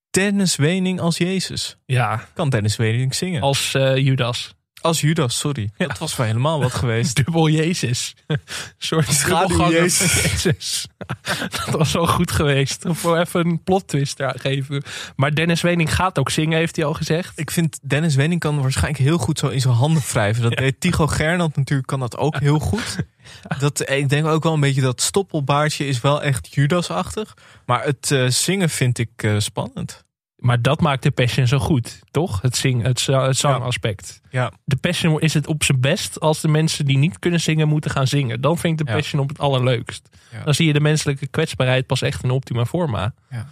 S1: Dennis Wening als Jezus.
S2: Ja,
S1: Kan Dennis Wening zingen?
S2: als eh, Judas.
S1: Als Judas, sorry. Dat was wel helemaal wat geweest.
S2: Dubbel Jezus. Een soort
S1: Schaduw Jezus.
S2: Dat was wel goed geweest. Voor even een plot twist daar geven. Maar Dennis Wening gaat ook zingen, heeft hij al gezegd.
S1: Ik vind Dennis Wenning kan waarschijnlijk heel goed zo in zijn handen wrijven. Dat deed Tycho Gernand natuurlijk, kan dat ook heel goed. Dat, ik denk ook wel een beetje dat stoppelbaardje is wel echt Judas-achtig. Maar het eh, zingen vind ik eh, spannend.
S2: Maar dat maakt de Passion zo goed, toch? Het, zing, het, za- het zangaspect.
S1: Ja.
S2: De Passion is het op zijn best als de mensen die niet kunnen zingen moeten gaan zingen. Dan vind ik de
S1: Ja.
S2: Passion op het allerleukst.
S1: Ja.
S2: Dan zie je de menselijke kwetsbaarheid pas echt in optima forma.
S1: Ja.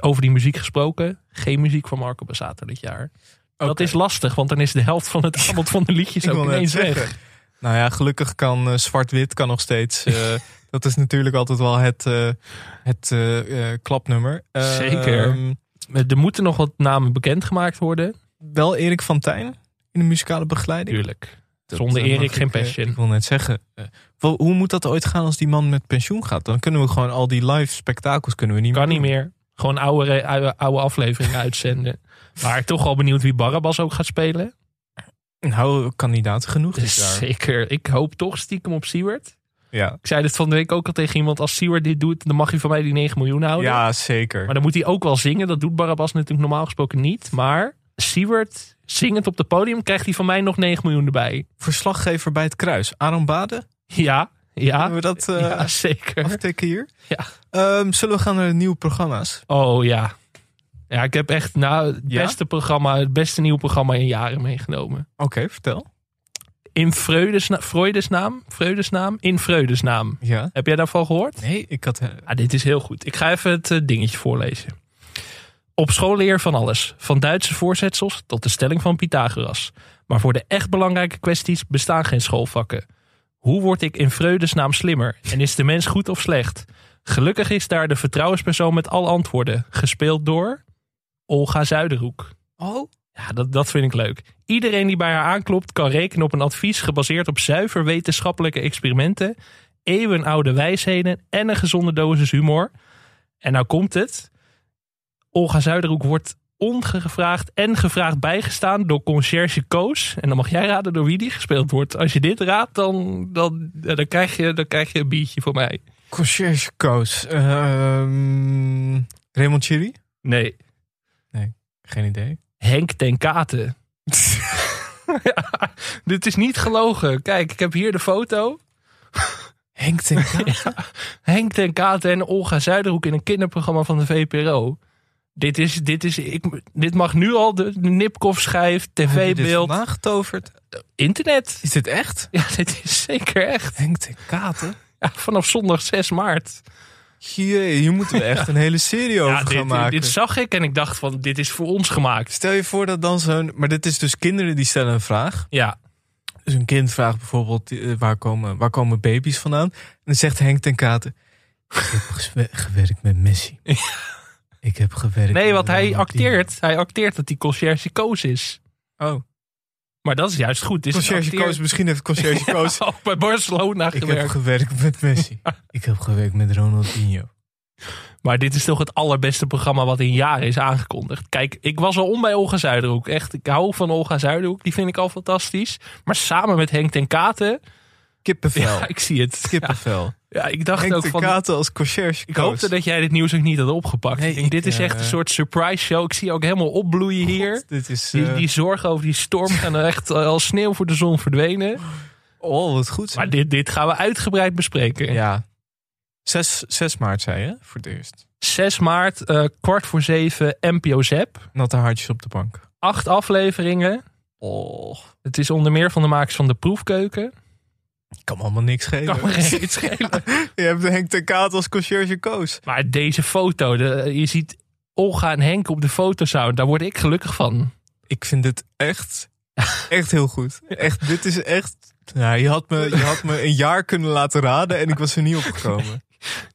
S2: Over die muziek gesproken, geen muziek van Marco Bassato dit jaar. Dat is lastig, want dan is de helft van het aanbod van de liedjes ook ineens
S1: zeggen.
S2: weg.
S1: Nou ja, gelukkig kan eh, zwart-wit kan nog steeds. eh, dat is natuurlijk altijd wel het, eh, het klapnummer.
S2: Zeker.
S1: ehm,
S2: Er moeten nog wat namen bekendgemaakt worden.
S1: wel Erik van Tijn in de muzikale begeleiding.
S2: Tuurlijk.
S1: Dat,
S2: Zonder
S1: eh,
S2: Erik geen
S1: ik, eh,
S2: Passion.
S1: ik wil net zeggen. eh, hoe moet dat ooit gaan als die man met pensioen gaat? Dan kunnen we gewoon al die live spektakels kunnen we niet
S2: Kan niet
S1: doen.
S2: meer. Gewoon oude, oude, oude afleveringen uitzenden. Maar toch al benieuwd wie Barabbas ook gaat spelen.
S1: Nou, kandidaten genoeg dit
S2: Dus
S1: jaar.
S2: zeker. Ik hoop toch stiekem op Siewert.
S1: Ja.
S2: Ik zei dit van de week ook al tegen iemand. Als Siewert dit doet, dan mag hij van mij die 9 miljoen houden.
S1: ja, zeker.
S2: Maar dan moet hij ook wel zingen. Dat doet Barabbas natuurlijk normaal gesproken niet. Maar Siewert zingend op het podium krijgt hij van mij nog 9 miljoen erbij.
S1: Verslaggever bij het Kruis, Aaron Bade.
S2: Ja, ja.
S1: Kunnen we dat
S2: ja, zeker.
S1: aftikken hier?
S2: Ja.
S1: Ehm, zullen we gaan naar de nieuwe programma's?
S2: Oh ja. Ja, ik heb echt nou, het
S1: Ja?
S2: beste programma, het beste nieuwe programma in jaren meegenomen.
S1: Oké, vertel.
S2: In Freudesna Freudesnaam? Freudesnaam? In Freudesnaam.
S1: Ja.
S2: Heb jij daarvan gehoord?
S1: Nee, ik had... eh,
S2: Ah, dit is heel goed. Ik ga even het eh, dingetje voorlezen. Op school leer van alles. Van Duitse voorzetsels tot de stelling van Pythagoras. Maar voor de echt belangrijke kwesties bestaan geen schoolvakken. Hoe word ik in vredesnaam slimmer? En is de mens goed of slecht? Gelukkig is daar de vertrouwenspersoon met al antwoorden. Gespeeld door Olga Zuiderhoek.
S1: Oh?
S2: Ja, dat, dat vind ik leuk. Iedereen die bij haar aanklopt kan rekenen op een advies gebaseerd op zuiver wetenschappelijke experimenten, eeuwenoude wijsheden en een gezonde dosis humor. En nou komt het. Olga Zuiderhoek wordt ongevraagd en gevraagd bijgestaan door conciërge Koos. En dan mag jij raden door wie die gespeeld wordt. Als je dit raadt, dan, dan, dan, krijg, je, dan krijg je een biertje voor mij.
S1: Conciërge Koos. Ehm Raymond Chiri?
S2: Nee,
S1: Geen idee.
S2: Henk ten Katen. ja, dit is niet gelogen. Kijk, ik heb hier de foto.
S1: Henk ten Katen?
S2: Henk ten Katen en Olga Zuiderhoek in een kinderprogramma van de VPRO. Dit, is, dit, is, ik, dit mag nu al de, de Nipkoff schijf,
S1: dit
S2: tv-beeld,
S1: vandaag getoverd?
S2: internet.
S1: Is dit echt?
S2: Ja, dit is zeker echt.
S1: Henk ten Katen?
S2: Ja, vanaf zondag 6 maart.
S1: Jee, hier moeten we echt een hele serie over
S2: Ja,
S1: gaan
S2: dit,
S1: maken.
S2: dit zag ik en ik dacht van, dit is voor ons gemaakt.
S1: Stel je voor dat dan zo'n... Maar dit is dus kinderen die stellen een vraag.
S2: Ja,
S1: Dus een kind vraagt bijvoorbeeld, eh, waar komen, waar komen baby's vandaan? En dan zegt Henk ten Katen, ik heb gewerkt met Messi. Ik heb gewerkt
S2: nee, want hij acteert. Hij acteert dat hij conciërge Koos is.
S1: Oh,
S2: Maar dat is juist goed. Is
S1: Koos, misschien heeft Conciërge Koos...
S2: Oh, bij Barcelona
S1: Ik heb
S2: gewerkt.
S1: gewerkt met Messi. Ik heb gewerkt met Ronaldinho.
S2: Maar dit is toch het allerbeste programma wat in jaren is aangekondigd. Kijk, ik was al om bij Olga Zuiderhoek. Echt, ik hou van Olga Zuiderhoek. Die vind ik al fantastisch. Maar samen met Henk ten Katen...
S1: Kippenvel.
S2: Ja, ik zie het.
S1: Kippenvel.
S2: ja, ik dacht
S1: Henk
S2: ook
S1: ten
S2: van...
S1: Katen als Conciërge
S2: Ik hoopte dat jij dit nieuws ook niet had opgepakt.
S1: Nee,
S2: ik denk,
S1: ik,
S2: dit is echt
S1: eh,
S2: een soort surprise show. Ik zie je ook helemaal opbloeien hier.
S1: Dit is...
S2: Die,
S1: eh,
S2: die zorgen over die storm gaan er echt als sneeuw voor de zon verdwenen.
S1: oh, wat goed.
S2: Maar dit, dit gaan we uitgebreid bespreken.
S1: Ja. 6, 6 maart zei je, voor het eerst.
S2: 6 maart, eh, kwart voor zeven, NPO Zep.
S1: Natte haartjes op de bank.
S2: Acht afleveringen.
S1: Oh,
S2: Het is onder meer van de makers van De Proefkeuken.
S1: Kan me allemaal niks schelen.
S2: Kan me geen iets schelen.
S1: Je hebt Henk ten Katen als Conciërge Koos.
S2: Maar deze foto, de, je ziet Olga en Henk op de fotosound. Daar word ik gelukkig van.
S1: Ik vind dit echt, echt heel goed. Echt, dit is echt... Ja, je, had me, je had me een jaar kunnen laten raden en ik was er niet opgekomen.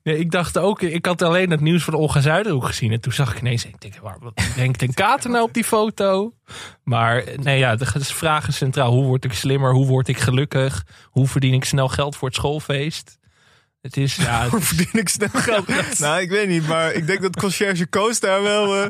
S2: Nee, ik dacht ook, ik had alleen het nieuws van Olga Zuiderhoek gezien. En toen zag ik ineens, ik denk, waar, wat denkt ten Kater nou op die foto? Maar nee, ja, de vraag is centraal. Hoe word ik slimmer? Hoe word ik gelukkig? Hoe verdien ik snel geld voor het schoolfeest? Het is, ja,
S1: Hoe verdien ik snel geld? Nou, ik weet niet, maar ik denk dat Conciërge Koos daar wel... eh,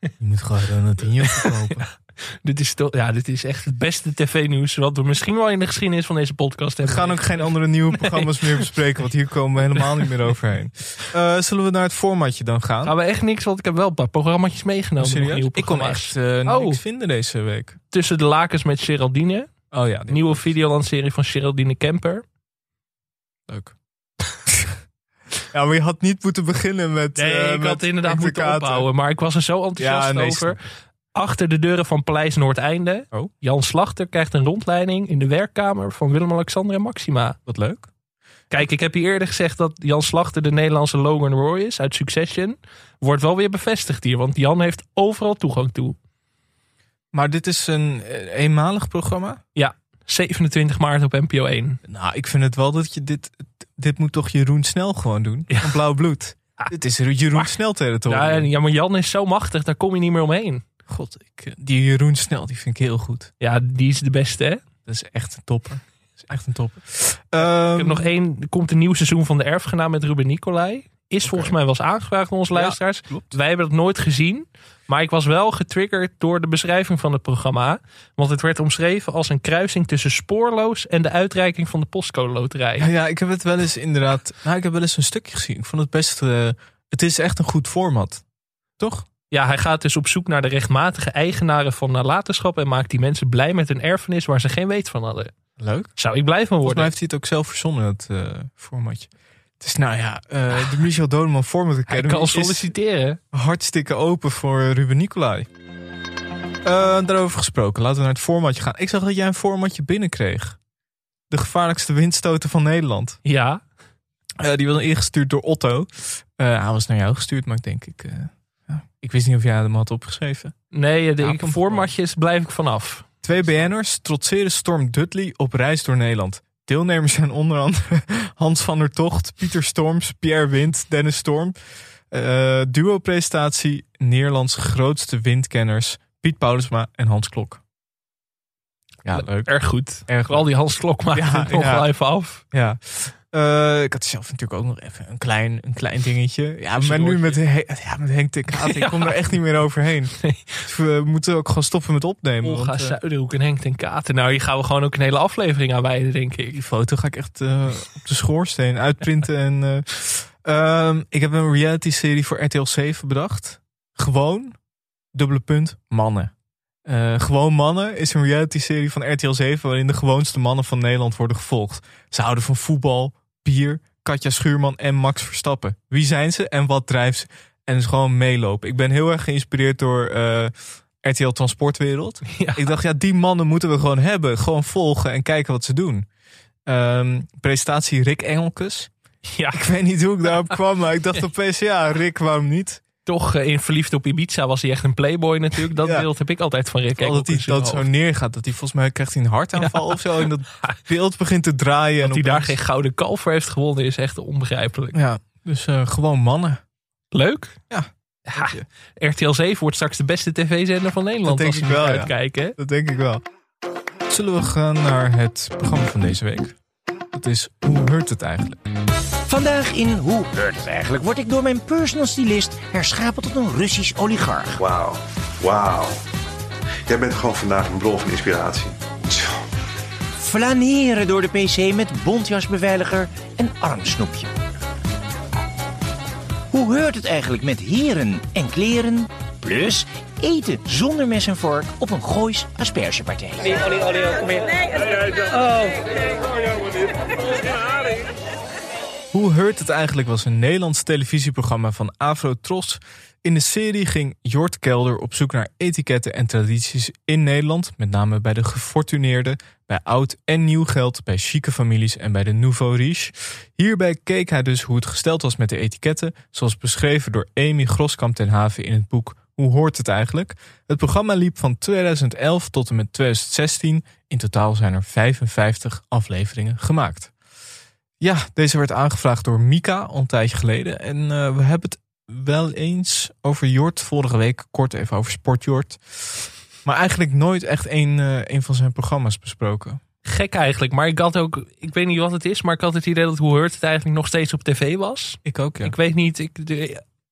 S1: Je moet gewoon Ronaldinho verkopen.
S2: dit, is toch, ja, dit is echt het beste tv-nieuws wat we misschien wel in de geschiedenis van deze podcast
S1: We
S2: hebben.
S1: gaan ook geen andere nieuwe programma's meer bespreken, want hier komen we helemaal niet meer overheen. Eh, zullen we naar het formatje dan gaan?
S2: Gaan we echt niks, want ik heb wel een paar programma's meegenomen. nog
S1: Serieus? Ik kon
S2: programma's.
S1: echt eh,
S2: Oh.
S1: niks vinden deze week.
S2: Tussen de lakens met Geraldine.
S1: Oh ja,
S2: Nieuwe videolandserie van Geraldine Kemper.
S1: leuk. ja, maar je had niet moeten beginnen met.
S2: Nee,
S1: eh,
S2: ik
S1: met
S2: had inderdaad moeten ophouden. Maar ik was er zo enthousiast
S1: Ja, nee,
S2: over. Achter de deuren van Paleis Noordeinde.
S1: Oh.
S2: Jan Slachter krijgt een rondleiding in de werkkamer van Willem-Alexander en Maxima.
S1: Wat leuk.
S2: Kijk, ik heb hier eerder gezegd dat Jan Slachter de Nederlandse Logan Roy is uit Succession. Wordt wel weer bevestigd hier, want Jan heeft overal toegang toe.
S1: Maar dit is een eh, eenmalig programma?
S2: 27 maart op NPO 1.
S1: Nou, ik vind het wel dat je dit. Dit moet toch Jeroen Snel gewoon doen?
S2: Ja.
S1: Van Blauw Bloed. Dit is Jeroen
S2: Maar-
S1: Snel territorium.
S2: Ja, ja, maar Jan is zo machtig, daar kom je niet meer omheen.
S1: God, ik, eh, die Jeroen Snel, die vind ik heel goed.
S2: Ja, die is de beste, hè?
S1: Dat is echt een topper. Dat is echt een topper. Ehm,
S2: Ik heb nog één. Er komt een nieuw seizoen van de Erfgenaam met Ruben Nicolai. Is volgens mij wel eens aangevraagd door onze
S1: Ja,
S2: luisteraars.
S1: klopt.
S2: Wij hebben dat nooit gezien. Maar ik was wel getriggerd door de beschrijving van het programma. Want het werd omschreven als een kruising tussen Spoorloos en de uitreiking van de Postcode Loterij.
S1: Ja, ja, ik heb het wel eens inderdaad. Nou, ik heb wel eens een stukje gezien. Ik vond het best. eh, het is echt een goed format. Toch?
S2: Ja, hij gaat dus op zoek naar de rechtmatige eigenaren van nalatenschap. En maakt die mensen blij met een erfenis waar ze geen weet van hadden.
S1: Leuk.
S2: Zou ik blij van
S1: Volgens mij
S2: worden.
S1: heeft hij het ook zelf verzonnen, het eh, formatje. Het is nou ja, eh, de Michel Dodeman Format
S2: Hij
S1: Academy
S2: kan
S1: is
S2: solliciteren.
S1: hartstikke open voor Ruben Nicolai. Eh, daarover gesproken, laten we naar het formatje gaan. Ik zag dat jij een formatje binnenkreeg. De gevaarlijkste windstoten van Nederland.
S2: Ja,
S1: die was ingestuurd door Otto. Hij was naar jou gestuurd, maar ik denk, ik, ik wist niet of jij hem had opgeschreven.
S2: nee, de formatjes blijf ik vanaf.
S1: Twee BN'ers trotseren Storm Dudley op reis door Nederland. Deelnemers zijn onder andere Hans van der Tocht, Pieter Storms, Pierre Wind, Dennis Storm. Eh duo-presentatie Nederlands grootste windkenners Piet Paulusma en Hans Klok. Ja, leuk.
S2: Erg goed.
S1: Erg
S2: Vooral die Hans Klok maakt
S1: Ja,
S2: het nog
S1: ja.
S2: wel even af.
S1: Ja. Eh, ik had zelf natuurlijk ook nog even een klein, een klein dingetje. Ja, maar nu met, He- ja, met Henk de Kaat. Ik kom er echt niet meer overheen.
S2: Nee.
S1: Dus we moeten ook gewoon stoppen met opnemen.
S2: Olga
S1: want, eh,
S2: Zuiderhoek en Henk ten Katen. Nou, hier gaan we gewoon ook een hele aflevering aan wijden, denk ik.
S1: Die foto ga ik echt eh, op de schoorsteen uitprinten. en, eh, ehm, ik heb een reality serie voor RTL 7 bedacht. Gewoon, dubbele punt, mannen. Gewoon mannen is een reality serie van RTL 7 waarin de gewoonste mannen van Nederland worden gevolgd. Ze houden van voetbal, Katja Schuurman en Max Verstappen. Wie zijn ze en wat drijft ze? En dus gewoon meelopen. Ik ben heel erg geïnspireerd door eh, RTL Transportwereld.
S2: Ja.
S1: Ik dacht, ja, die mannen moeten we gewoon hebben. Gewoon volgen en kijken wat ze doen. Ehm, presentatie Rick Engelkes.
S2: Ja,
S1: Ik weet niet hoe ik daarop kwam, maar ik dacht opeens, ja, Rick, waarom niet?
S2: Toch eh, in Verliefd op Ibiza was hij echt een playboy natuurlijk. Dat
S1: Ja.
S2: beeld heb ik altijd van Rick
S1: dat hij dat zo neergaat. Dat hij volgens mij krijgt hij een hartaanval of zo. En dat beeld begint te draaien.
S2: Dat
S1: en
S2: hij daar geen gouden kalf heeft gewonnen is echt onbegrijpelijk.
S1: Ja, dus eh, gewoon mannen.
S2: Leuk.
S1: Ja.
S2: Ja, RTL 7 wordt straks de beste tv-zender van Nederland.
S1: Dat denk
S2: als
S1: ik wel,
S2: uitkijken.
S1: Dat denk ik wel. Zullen we gaan naar het programma van deze week? Dat is Hoe heurt het eigenlijk?
S10: Vandaag in Hoe heurt het eigenlijk word ik door mijn personal stylist herschapen tot een Russisch oligarch.
S11: Wauw, wauw. Jij bent gewoon vandaag een bron van inspiratie. Tjoh.
S10: Flaneren door de PC met bontjasbeveiliger en armsnoepje. Hoe heurt het eigenlijk met heren en kleren? Plus eten zonder mes en vork op een Goois aspergepartij.
S1: Hoe heurt het eigenlijk was een Nederlands televisieprogramma van Afro Tros. In de serie ging Jort Kelder op zoek naar etiketten en tradities in Nederland. Met name bij de gefortuneerden, bij oud en nieuw geld, bij chique families en bij de nouveau riche. Hierbij keek hij dus hoe het gesteld was met de etiketten. Zoals beschreven door Amy Groskamp ten Haven in het boek Hoe hoort het eigenlijk? Het programma liep van 2011 tot en met 2016. In totaal zijn er 55 afleveringen gemaakt. Ja, deze werd aangevraagd door Mika een tijdje geleden. En eh, we hebben het wel eens over Jort. Vorige week kort even over Sportjort. Maar eigenlijk nooit echt een, een van zijn programma's besproken.
S2: Gek eigenlijk, maar ik had ook, ik weet niet wat het is, maar ik had het idee dat Hoe heurt het eigenlijk nog steeds op tv was.
S1: Ik ook, ja.
S2: Ik weet niet, ik,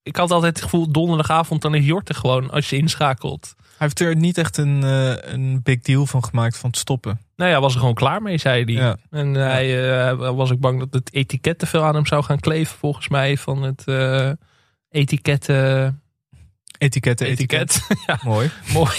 S2: ik had altijd het gevoel, donderdagavond dan is Jort er gewoon als je inschakelt.
S1: Hij heeft er niet echt een, eh, een big deal van gemaakt van het stoppen.
S2: Nou ja, was er gewoon klaar mee, zei hij.
S1: Ja.
S2: En hij eh, was ook bang dat het etiket te veel aan hem zou gaan kleven, volgens mij, van het eh etiketten...
S1: Etiketten,
S2: Etiket. ja,
S1: Mooi.
S2: mooi.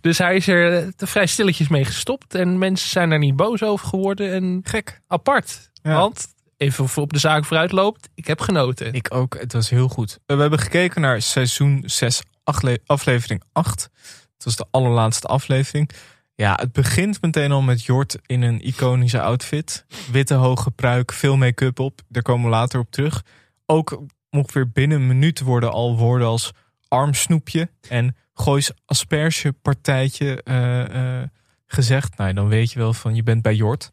S2: Dus hij is er vrij stilletjes mee gestopt. En mensen zijn er niet boos over geworden. En
S1: Gek.
S2: apart.
S1: Ja.
S2: Want, even op de zaak vooruit loopt, ik heb genoten.
S1: Ik ook. Het was heel goed. We hebben gekeken naar seizoen 6, afle- aflevering 8. Het was de allerlaatste aflevering. Ja, het begint meteen al met Jort in een iconische outfit. Witte hoge pruik, veel make-up op. Daar komen we later op terug. Ook ongeveer binnen een minuut worden al woorden als armsnoepje en goois aspergepartijtje eh, eh, gezegd. Nou, dan weet je wel van je bent bij Jort.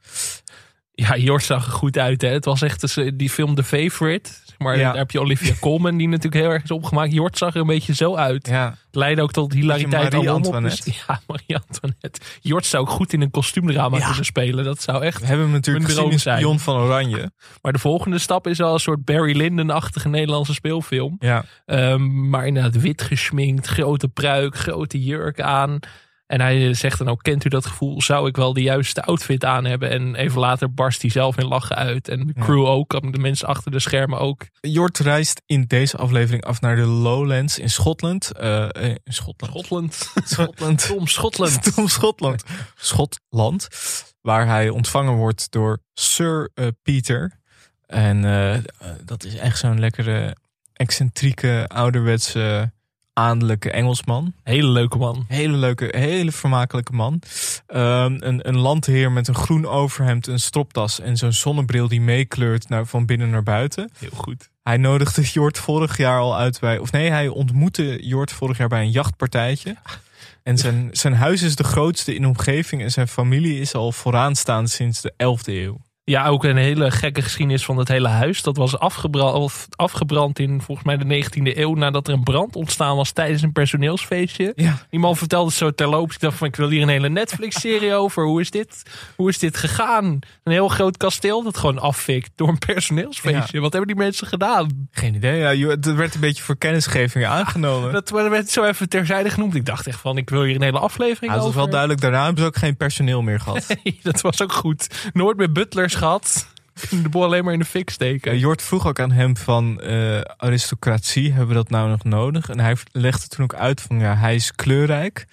S2: Ja, Jort zag er goed uit. Hè? Het was echt dus, eh, die film The Favorite. Zeg maar
S1: Ja.
S2: daar heb je Olivia Colman die natuurlijk heel erg is opgemaakt. Jort zag er een beetje zo uit.
S1: Ja,
S2: leidde ook tot hilariteit
S1: Marie. Antoinette.
S2: Ja, Marie-Antoinette. Jort zou ook goed in een kostuumdrama
S1: Ja.
S2: kunnen spelen. Dat zou echt
S1: we hebben hem natuurlijk
S2: Een
S1: gezien in
S2: zijn.
S1: Jon van Oranje.
S2: Maar de volgende stap is al een soort Barry Lyndon-achtige Nederlandse speelfilm.
S1: Ja,
S2: Ehm, maar inderdaad wit gesminkt, grote pruik, grote jurk aan. En hij zegt dan ook, kent u dat gevoel? Zou ik wel de juiste outfit aan hebben? En even later barst hij zelf in lachen uit. En de crew ook, de mensen achter de schermen ook.
S1: Jort reist in deze aflevering af naar de Lowlands in Schotland. Eh, eh, in Schotland.
S2: Schotland.
S1: Schotland.
S2: Tom Schotland.
S1: Tom Schotland. Schotland. Waar hij ontvangen wordt door Sir eh, Peter. En dat is echt zo'n lekkere, excentrieke, ouderwetse, adellijke Engelsman.
S2: Hele leuke man.
S1: Hele leuke, hele vermakelijke man. Ehm, een, een landheer met een groen overhemd, een stropdas en zo'n zonnebril die meekleurt naar, van binnen naar buiten.
S2: Heel goed.
S1: Hij nodigde Jort vorig jaar al uit bij. Of nee, hij ontmoette Jort vorig jaar bij een jachtpartijtje. En zijn, zijn huis is de grootste in de omgeving. En zijn familie is al vooraanstaand sinds de 11e eeuw.
S2: Ja, ook een hele gekke geschiedenis van het hele huis. Dat was afgebrand, of afgebrand in volgens mij de 19e eeuw. Nadat er een brand ontstaan was tijdens een personeelsfeestje.
S1: Ja.
S2: Man vertelde het zo terloops. Ik dacht van ik wil hier een hele Netflix-serie over. Hoe is dit? Hoe is dit gegaan? Een heel groot kasteel dat gewoon afvikt door een personeelsfeestje. Wat hebben die mensen gedaan?
S1: Geen idee. Ja, het werd een beetje voor kennisgeving aangenomen.
S2: Dat werd zo even terzijde genoemd. Ik dacht echt van ik wil hier een hele aflevering
S1: Ja, het was
S2: over.
S1: wel duidelijk. Daarna hebben ze ook geen personeel meer gehad.
S2: Nee, dat was ook goed. Nooit meer butlers gehad. Kunnen de boel alleen maar in de fik steken.
S1: Eh, Jort vroeg ook aan hem van eh, aristocratie, hebben we dat nou nog nodig? En hij legde toen ook uit van ja, hij is kleurrijk.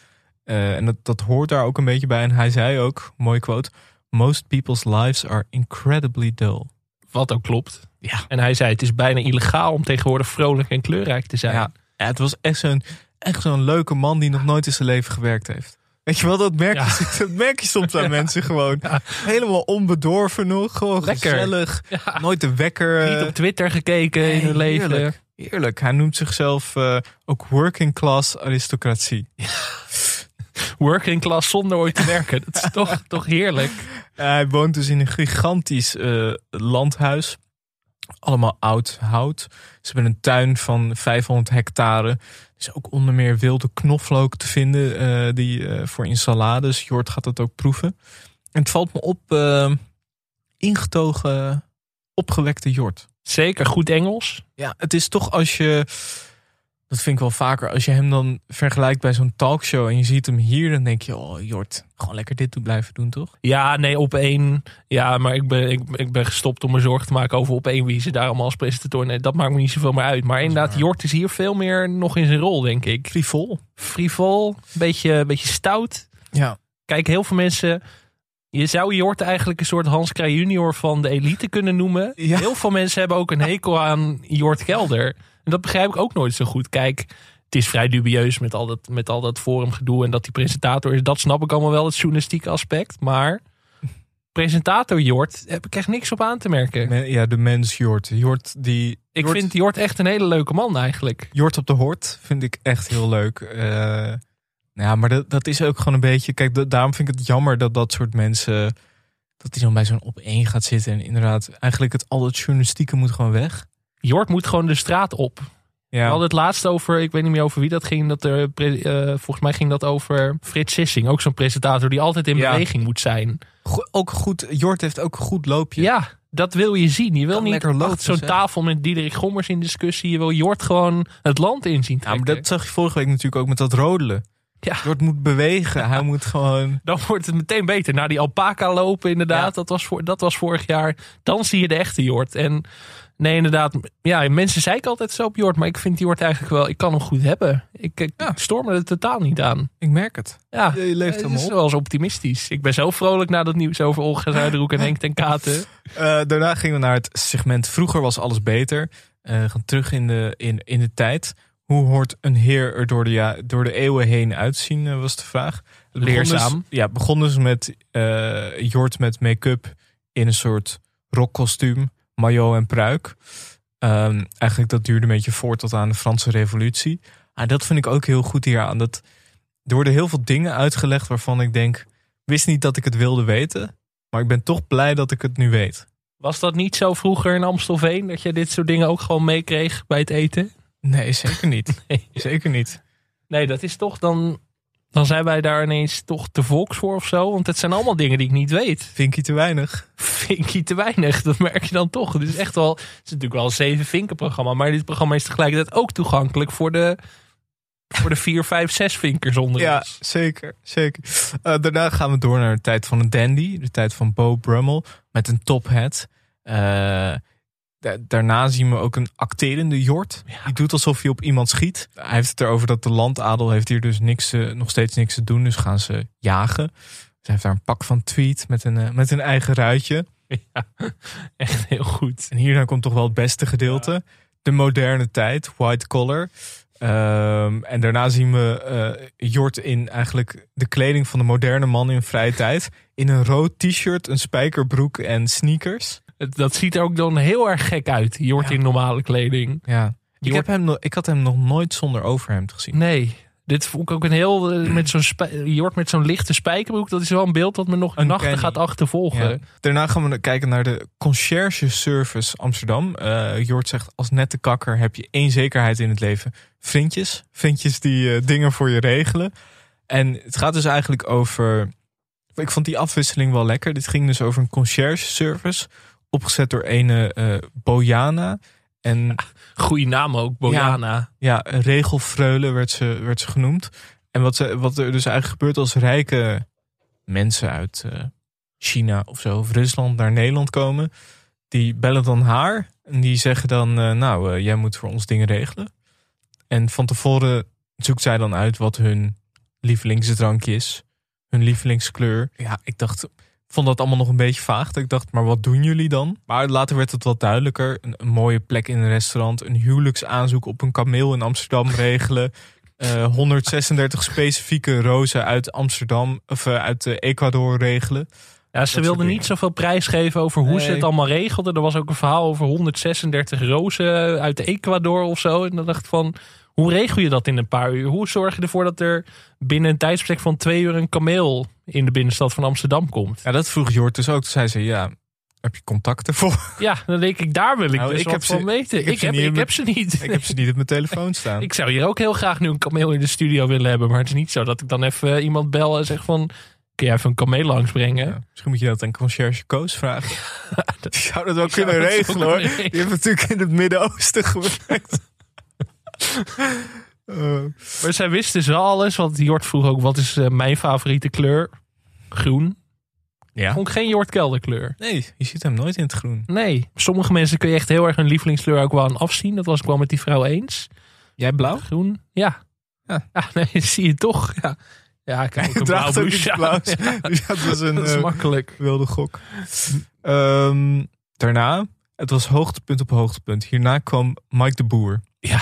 S1: Eh, en dat, dat hoort daar ook een beetje bij. En hij zei ook, mooie quote, most people's lives are incredibly dull.
S2: Wat ook klopt.
S1: Ja.
S2: En hij zei: Het is bijna illegaal om tegenwoordig vrolijk en kleurrijk te zijn.
S1: Ja, ja het was echt zo'n echt zo'n leuke man die nog nooit in zijn leven gewerkt heeft. Weet je wel, dat merk je, dat merk je soms aan mensen gewoon. Helemaal onbedorven nog, gewoon
S2: Lekker.
S1: gezellig. Nooit de wekker.
S2: Niet op Twitter gekeken in hun leven.
S1: Heerlijk. Heerlijk. Hij noemt zichzelf eh, ook working class aristocratie.
S2: Working class zonder ooit te werken. Dat is toch, toch heerlijk.
S1: hij woont dus in een gigantisch eh, landhuis. Allemaal oud hout. Ze hebben een tuin van 500 hectare. Is ook onder meer wilde knoflook te vinden eh, die, eh, voor in salades. Jort gaat dat ook proeven. En het valt me op, eh, ingetogen, opgewekte Jort.
S2: Zeker, goed Engels.
S1: Ja, het is toch als je. Dat vind ik wel vaker. Als je hem dan vergelijkt bij zo'n talkshow en je ziet hem hier, dan denk je: Oh, Jort, gewoon lekker dit doen, blijven doen, toch?
S2: Ja, nee, op één. Ja, maar ik ben, ik, ik ben gestopt om me zorgen te maken over op één wie ze daar allemaal als presentator. Nee, dat maakt me niet zoveel meer uit. Maar inderdaad, Jort is hier veel meer nog in zijn rol, denk ik.
S1: Frivol.
S2: Frivol, beetje, beetje stout.
S1: Ja.
S2: Kijk, heel veel mensen. Je zou Jort eigenlijk een soort Hans Kraaij junior van de elite kunnen noemen.
S1: Ja.
S2: Heel veel mensen hebben ook een hekel aan Jort Kelder. En dat begrijp ik ook nooit zo goed. Kijk, het is vrij dubieus met al dat, met al dat forumgedoe en dat die presentator is. Dat snap ik allemaal wel, het journalistieke aspect. Maar presentator Jort heb ik echt niks op aan te merken.
S1: Me- Ja, de mens Jort. Jort die.
S2: Ik
S1: Jort,
S2: vind Jort echt een hele leuke man eigenlijk.
S1: Jort op de Hort vind ik echt heel leuk. Eh, ja, maar dat, dat is ook gewoon een beetje. Kijk, da- daarom vind ik het jammer dat dat soort mensen. dat die dan bij zo'n op één gaat zitten. En inderdaad, eigenlijk het al het journalistieke moet gewoon weg.
S2: Jort moet gewoon de straat op. We
S1: Ja,
S2: hadden het laatst over, ik weet niet meer over wie dat ging. Dat er, eh, volgens mij ging dat over Frits Sissing. Ook zo'n presentator die altijd in
S1: Ja.
S2: beweging moet zijn.
S1: Go- ook goed, Jort heeft ook een goed loopje.
S2: Ja, dat wil je zien. Je wil
S1: Kan
S2: niet zo'n tafel met Diederik Gommers in discussie. Je wil Jort gewoon het land inzien
S1: Ja, maar dat zag je vorige week natuurlijk ook met dat rodelen.
S2: Ja.
S1: Jort moet bewegen. Hij moet gewoon...
S2: Dan wordt het meteen beter. Na die alpaca lopen inderdaad.
S1: Ja.
S2: Dat, was voor, dat was vorig jaar. Dan zie je de echte Jort. En nee, inderdaad. Ja, mensen zeiken altijd zo op Jort. Maar ik vind Jort eigenlijk wel... Ik kan hem goed hebben. Ik, ik stoor me er totaal niet aan.
S1: Ik merk het.
S2: Ja,
S1: Je leeft
S2: het
S1: helemaal
S2: is
S1: op.
S2: wel eens optimistisch. Ik ben zo vrolijk na dat nieuws over Olga Zuiderhoek en Henk ten Katen.
S1: Eh, daarna gingen we naar het segment Vroeger was alles beter. Eh, we gaan terug in de, in, in de tijd. Hoe hoort een heer er door de, ja, door de eeuwen heen uitzien, eh, was de vraag. Het begon
S2: Leerzaam.
S1: Dus, ja, begon dus met eh Jort met make-up in een soort rockkostuum, maillot en pruik. Ehm, eigenlijk dat duurde een beetje voort tot aan de Franse revolutie. En dat vind ik ook heel goed hier aan. Dat, er worden heel veel dingen uitgelegd waarvan ik denk... wist niet dat ik het wilde weten... maar ik ben toch blij dat ik het nu weet.
S2: Was dat niet zo vroeger in Amstelveen? Dat je dit soort dingen ook gewoon meekreeg bij het eten?
S1: Nee, zeker niet.
S2: Nee.
S1: Zeker niet.
S2: Nee, dat is toch dan. Dan zijn wij daar ineens toch te volks voor of zo. Want het zijn allemaal dingen die ik niet weet.
S1: Vinkie te weinig.
S2: Vinkie te weinig, dat merk je dan toch. Het is echt wel. Het is natuurlijk wel een zeven vinken programma. Maar dit programma is tegelijkertijd ook toegankelijk voor de. Voor de vier, vijf, zes vinkers onder
S1: Ja,
S2: ons.
S1: zeker. zeker. Eh, daarna gaan we door naar de tijd van een dandy. De tijd van Bo Brummel met een top hat. Eh, da- daarna zien we ook een acterende Jort. Die doet alsof hij op iemand schiet. Hij heeft het erover dat de landadel heeft hier dus niks, eh, nog steeds niks te doen. Dus gaan ze jagen. Ze heeft daar een pak van tweet met een, eh, met een eigen ruitje.
S2: Ja, echt heel goed.
S1: En hierna komt toch wel het beste gedeelte. De moderne tijd, white collar. Ehm, en daarna zien we eh, Jort in eigenlijk de kleding van de moderne man in vrije tijd. In een rood t-shirt, een spijkerbroek en sneakers.
S2: Dat ziet er ook dan heel erg gek uit. Jort in normale kleding.
S1: Ja. Ik, heb hem, nog- ik had hem nog nooit zonder overhemd gezien.
S2: Nee. Dit vond ik ook een heel. eh, Met zo'n Jort met zo'n lichte spijkerbroek. Dat is wel een beeld dat me nog nachten
S1: Uncanny.
S2: gaat achtervolgen.
S1: Ja. Daarna gaan we kijken naar de Concierge Service Amsterdam. Eh, Jort zegt, als nette kakker heb je één zekerheid in het leven. Vriendjes. Vriendjes die eh, dingen voor je regelen. En het gaat dus eigenlijk over... Ik vond die afwisseling wel lekker. Dit ging dus over een concierge service. Opgezet door ene eh Bojana. En
S2: Goeie naam ook, Bojana.
S1: ja, een regelfreule werd ze, werd ze genoemd. En wat, ze, wat er dus eigenlijk gebeurt als rijke mensen uit eh, China of zo, of Rusland naar Nederland komen. Die bellen dan haar en die zeggen dan, eh, nou, jij moet voor ons dingen regelen. En van tevoren zoekt zij dan uit wat hun lievelingsdrankje is, hun lievelingskleur. Ja, ik dacht, vond dat allemaal nog een beetje vaag. Ik dacht, maar wat doen jullie dan? Maar later werd het wat duidelijker. Een, een mooie plek in een restaurant, een huwelijksaanzoek op een kameel in Amsterdam regelen. eh, 136 specifieke rozen uit Amsterdam of eh, uit eh, Ecuador regelen.
S2: Ja, ze wilden niet zoveel prijs geven over hoe ze het allemaal regelden. Er was ook een verhaal over 136 rozen uit Ecuador of zo. En dan dacht ik van, hoe regel je dat in een paar uur? Hoe zorg je ervoor dat er binnen een tijdsbestek van twee uur een kameel in de binnenstad van Amsterdam komt?
S1: Ja, dat vroeg Jort dus ook. Toen zei ze, ja, heb je contacten voor?
S2: Ja, dan denk ik, daar wil ik
S1: Nou,
S2: dus
S1: ik heb
S2: van
S1: ze-
S2: weten.
S1: ik
S2: Ik
S1: heb
S2: heb,
S1: ze niet
S2: ik heb ze niet.
S1: Ik heb ze niet op mijn telefoon staan.
S2: Ik zou hier ook heel graag nu een kameel in de studio willen hebben. Maar het is niet zo dat ik dan even eh, iemand bel en zeg van... Kun jij even een kameel langsbrengen?
S1: Ja, misschien moet je dat aan conciërge Koos vragen. Die zou dat wel kunnen
S2: dat
S1: regelen hoor. Die heeft natuurlijk in het Midden-Oosten gewerkt. Eh,
S2: Maar zij wist dus wel alles. Want Jort vroeg ook, wat is eh, mijn favoriete kleur? Groen.
S1: ja.
S2: Vond ik geen Jort Kelder kleur.
S1: Nee, je ziet hem nooit in het groen.
S2: Nee. Sommige mensen kun je echt heel erg hun lievelingskleur ook wel aan afzien. Dat was ik wel met die vrouw eens.
S1: Jij blauw?
S2: Groen. Ja.
S1: Ja.
S2: Ja, nee, zie je toch. Ja, ja ik heb ook blauw blouse. Ja,
S1: Dus dat was een
S2: dat is
S1: eh,
S2: makkelijk.
S1: wilde gok. Ehm, daarna, het was hoogtepunt op hoogtepunt. Hierna kwam Mike de Boer.
S2: Ja.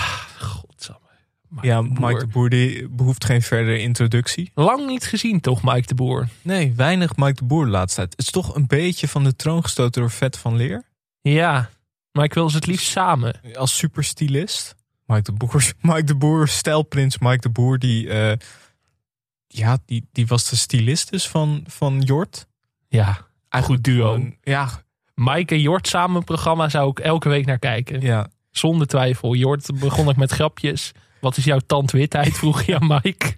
S2: Mike
S1: ja,
S2: de.
S1: Mike de Boer die behoeft geen verdere introductie.
S2: Lang niet gezien toch, Mike de Boer?
S1: Nee, weinig Mike de Boer de laatste tijd. Het is toch een beetje van de troon gestoten door Vet van Leer.
S2: Ja, maar ik wil ze het liefst samen.
S1: Als superstylist. Mike de Boer, Mike de Boer, stijlprins Mike de Boer, die, eh, ja, die, die was de stylist dus van, van Jort.
S2: Ja, goed duo.
S1: Ja,
S2: Mike en Jort samen een programma zou ik elke week naar kijken.
S1: ja.
S2: Zonder twijfel. Jort begon ik met grapjes. Wat is jouw tandwitheid? Vroeg je aan Mike.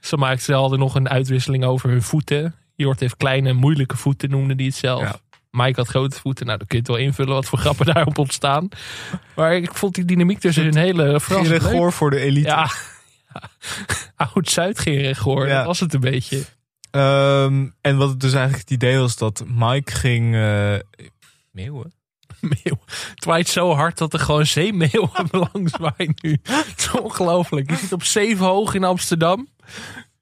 S2: Ze maakten ze hadden nog een uitwisseling over hun voeten. Jort heeft kleine, moeilijke voeten, noemde hij het zelf.
S1: Ja.
S2: Mike had grote voeten. Nou, dan kun je het wel invullen wat voor grappen daarop ontstaan. Maar ik vond die dynamiek tussen hun hele verrassend leuk.
S1: Goor voor de elite.
S2: Ja, oud Zuid-Geregoor,
S1: Ja.
S2: dat was het een beetje.
S1: Ehm, en wat het dus eigenlijk het idee was dat Mike ging... eh meeuwen?
S2: Meeuw. Het waait zo hard dat er gewoon zeemeeuwen langs waaien nu. Het is ongelooflijk. Je zit op zeven hoog in Amsterdam.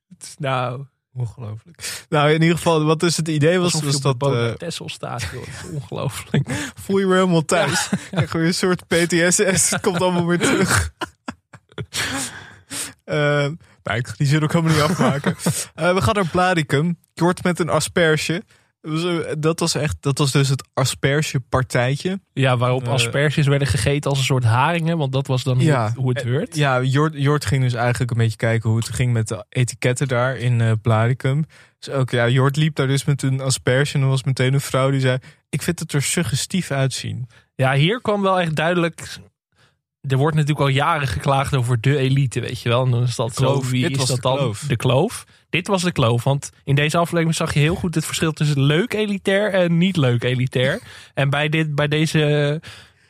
S2: Het is, nou,
S1: Ongelooflijk. Nou, in ieder geval, wat dus het idee was, was
S2: op
S1: dat...
S2: de boot
S1: eh,
S2: Texel staat. Joh. Ongelooflijk.
S1: voel je weer helemaal thuis. Krijg weer een soort PTSS. Het komt allemaal weer terug. Ik ga die zin ook helemaal niet afmaken. Eh, we gaan naar Bladicum. Jort met een asperge. Dat was, eh, echt, dat was dus het aspergepartijtje.
S2: Ja, waarop
S1: Eh,
S2: asperges werden gegeten als een soort haringen. Want dat was dan hoe het, hoe het werd.
S1: Ja, Jort, Jort ging dus eigenlijk een beetje kijken hoe het ging met de etiketten daar in eh Blaricum. Dus ook, ja, Jort liep daar dus met een asperge en er was meteen een vrouw die zei... Ik vind het er suggestief uitzien.
S2: Ja, hier kwam wel echt duidelijk. Er wordt natuurlijk al jaren geklaagd over de elite, weet je wel. En dan is dat
S1: kloof.
S2: zo. Wie is dat dan?
S1: kloof.
S2: De kloof. Dit was de kloof. Want in deze aflevering zag je heel goed het verschil tussen leuk elitair en niet leuk elitair. en bij, dit, bij deze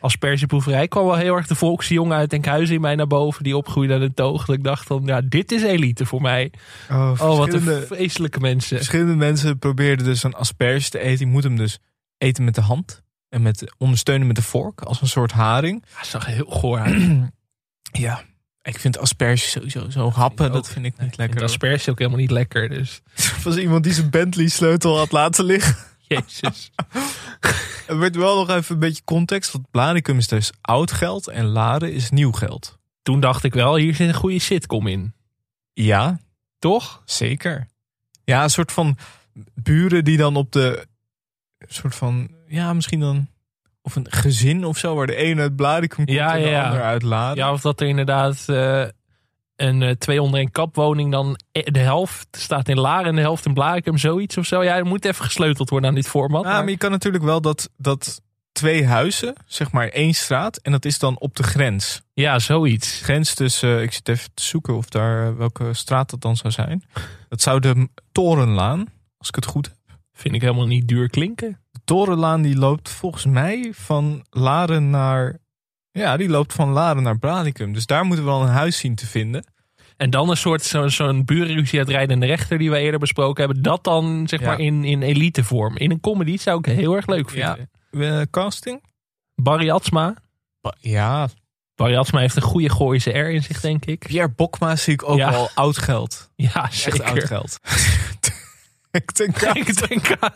S2: aspergeproeverij kwam wel heel erg de volksjongen uit Enkhuizen in mij naar boven. Die opgroeide aan de toog. Dat ik dacht van, ja, dit is elite voor mij.
S1: Oh,
S2: Oh, wat een vreselijke mensen.
S1: Verschillende mensen probeerden dus een asperge te eten. Je moet hem dus eten met de hand. En met, ondersteunen met de vork. Als een soort haring.
S2: Hij zag heel goor uit.
S1: Ja, ik vind asperges sowieso zo happen. Dat vind ik niet lekker.
S2: En de asperge is ook helemaal niet lekker. Dus,
S1: was iemand die zijn Bentley sleutel had laten liggen.
S2: jezus.
S1: Er werd wel nog even een beetje context. Want Blaricum is dus oud geld en Laren is nieuw geld.
S2: Toen dacht ik wel, hier zit een goede sitcom in.
S1: Ja,
S2: Toch?
S1: zeker. Ja, een soort van buren die dan op de... Soort van, ja, misschien dan... Of een gezin of zo, waar de ene uit Blaricum komt
S2: Ja,
S1: en de
S2: ja,
S1: ander uit.
S2: Ja, of dat er inderdaad eh, een eh, twee onder een kapwoning dan e- de helft staat in Laren en de helft in Blarikum, zoiets of zo. Ja, er moet even gesleuteld worden aan dit format.
S1: Ja,
S2: maar-
S1: maar je kan natuurlijk wel dat, dat twee huizen, zeg maar één straat, en dat is dan op de grens.
S2: ja, zoiets.
S1: Grens tussen, ik zit even te zoeken of daar eh, welke straat dat dan zou zijn. Dat zou de Torenlaan, als ik het goed heb.
S2: Vind ik helemaal niet duur klinken.
S1: Torenlaan die loopt volgens mij van Laren naar, ja, die loopt van Laren naar Bradicum. Dus daar moeten we wel een huis zien te vinden.
S2: En dan een soort zo- zo'n burenruzie uit rijdende rechter die we eerder besproken hebben. Dat dan zeg
S1: Ja.
S2: maar in, in elitevorm. In een comedy zou ik heel erg leuk
S1: Ja.
S2: vinden.
S1: Eh, casting?
S2: Barry Atsma.
S1: Ba- Ja,
S2: Barry Atsma heeft een goede Gooise R in zich, denk ik.
S1: Pierre Bokma zie ik ook
S2: Ja.
S1: wel oud geld.
S2: Ja,
S1: Echt
S2: zeker.
S1: oud geld. ik denk
S2: Ik denk aan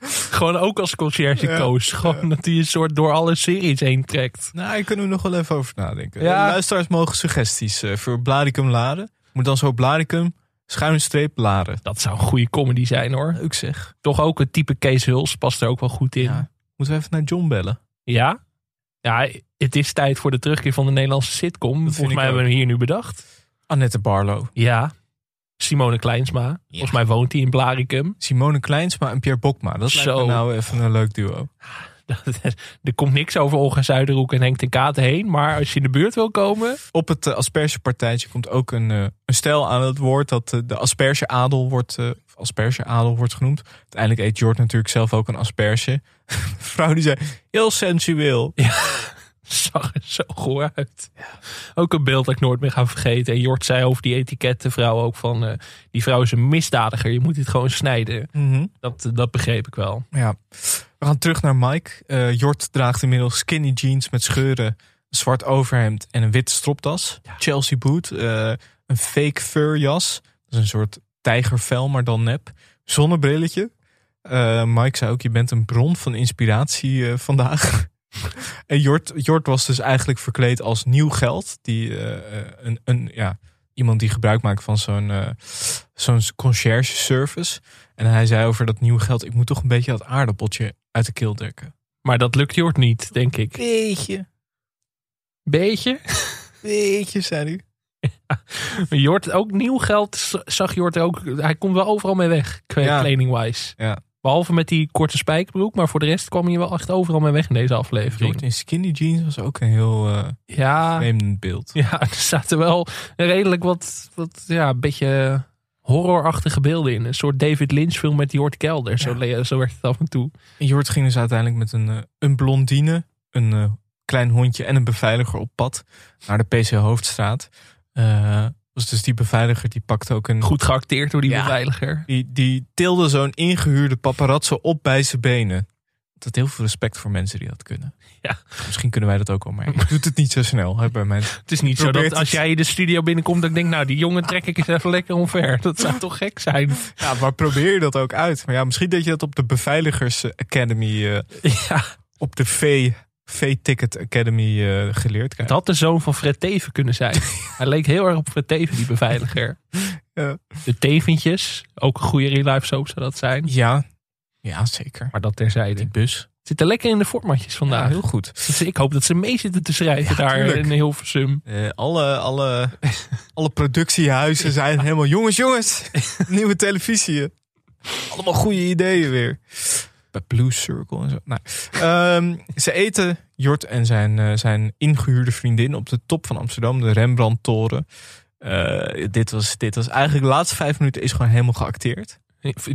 S2: Gewoon ook als conciërge
S1: Ja.
S2: Gewoon dat hij een soort door alle series heen trekt.
S1: Nou, hier kunnen we nog wel even over nadenken.
S2: Ja.
S1: Luisteraars mogen suggesties eh, voor Blaricum Laren. Moet dan zo Blaricum, schuine streep Laren.
S2: Dat zou een goede comedy zijn hoor.
S1: Leuk zeg.
S2: Toch ook het type Kees Huls past er ook wel goed in.
S1: Moeten we even naar John bellen?
S2: Ja? Ja, het is tijd voor de terugkeer van de Nederlandse sitcom.
S1: vind
S2: Volgens
S1: ik
S2: mij hebben we hem hier nu bedacht.
S1: Annette Barlow.
S2: Ja. Simone Kleinsma. Volgens mij woont hij in Blaricum.
S1: Simone Kleinsma en Pierre Bokma. Dat lijkt me
S2: Zo.
S1: nou even een leuk duo.
S2: er komt niks over Olga Zuiderhoek en Henk ten Katen heen. Maar als je in de buurt wil komen...
S1: Op het uh, aspergepartijtje komt ook een, eh, een stijl aan het woord dat eh, de aspergeadel wordt, aspergeadel wordt genoemd. Uiteindelijk eet Jord natuurlijk zelf ook een asperge. Een vrouw die zei, heel sensueel.
S2: zag er zo goor uit. Ook een beeld dat ik nooit meer ga vergeten. En Jort zei over die etikettenvrouw ook van... eh, die vrouw is een misdadiger, je moet dit gewoon snijden.
S1: Mhm.
S2: Dat, dat begreep ik wel.
S1: Ja. We gaan terug naar Mike. Eh, Jort draagt inmiddels skinny jeans met scheuren, een zwart overhemd en een witte stropdas. Chelsea boot, eh, een fake fur jas. Dat is een soort tijgervel, maar dan nep. Zonnebrilletje. Eh, Mike zei ook, je bent een bron van inspiratie eh, vandaag. en Jort, Jort was dus eigenlijk verkleed als nieuw geld. Die, eh, eh, een, een, ja, iemand die gebruik maakt van zo'n eh, zo'n concierge service. En hij zei over dat nieuwe geld, ik moet toch een beetje dat aardappeltje uit de keel dekken.
S2: Maar dat lukt Jort niet, denk ik.
S1: Beetje.
S2: Beetje?
S1: Beetje, zei hij.
S2: Jort, ook nieuw geld zag Jort ook... Hij komt wel overal mee weg, kle-
S1: Ja.
S2: Behalve met die korte spijkerbroek. Maar voor de rest kwam hij wel echt overal mee weg in deze aflevering.
S1: Jort in skinny jeans was ook een heel eh
S2: Ja,
S1: vreemd beeld.
S2: ja, er zaten wel redelijk wat, wat ja, een beetje horrorachtige beelden in. Een soort David Lynch film met Jort Kelder. Zo, zo werd het af en toe.
S1: En Jort ging dus uiteindelijk met een, eh, een blondine, een eh, klein hondje en een beveiliger op pad naar de PC Hoofdstraat. Eh was dus die beveiliger die pakte ook een.
S2: Goed geacteerd door die
S1: Ja.
S2: beveiliger.
S1: Die, die tilde zo'n ingehuurde paparazzo op bij zijn benen. Had heel veel respect voor mensen die dat kunnen.
S2: Ja.
S1: Misschien kunnen wij dat ook wel, maar ik doe het niet zo snel hè, bij mij.
S2: Het is niet zo dat als jij de studio binnenkomt, dat ik denk, nou, die jongen trek ik eens even lekker omver. Dat zou toch gek zijn?
S1: Ja, maar probeer je dat ook uit. Maar ja, misschien dat je dat op de Beveiligers Academy, eh,
S2: Ja,
S1: op de V, V-Ticket Academy eh, geleerd
S2: het had de zoon van Fred Teven kunnen zijn. Hij leek heel erg op Fred Teven, die beveiliger.
S1: Ja.
S2: De Teventjes, ook een goede real life soap zou dat zijn.
S1: Ja, ja, zeker.
S2: Maar dat terzijde.
S1: Die bus.
S2: Zitten lekker in de formatjes vandaag.
S1: Ja, heel goed.
S2: Dus ik hoop dat ze mee zitten te schrijven
S1: Ja,
S2: daar
S1: tuurlijk.
S2: in Hilversum.
S1: Eh, alle, alle, alle productiehuizen zijn helemaal... Jongens, jongens! Nieuwe televisie. Allemaal goede ideeën weer. Bij Blue Circle en zo. Nou, ehm, ze eten Jort en zijn, eh, zijn ingehuurde vriendin op de top van Amsterdam. De Rembrandt-toren. Eh, dit, was, dit was eigenlijk de laatste vijf minuten is gewoon helemaal geacteerd.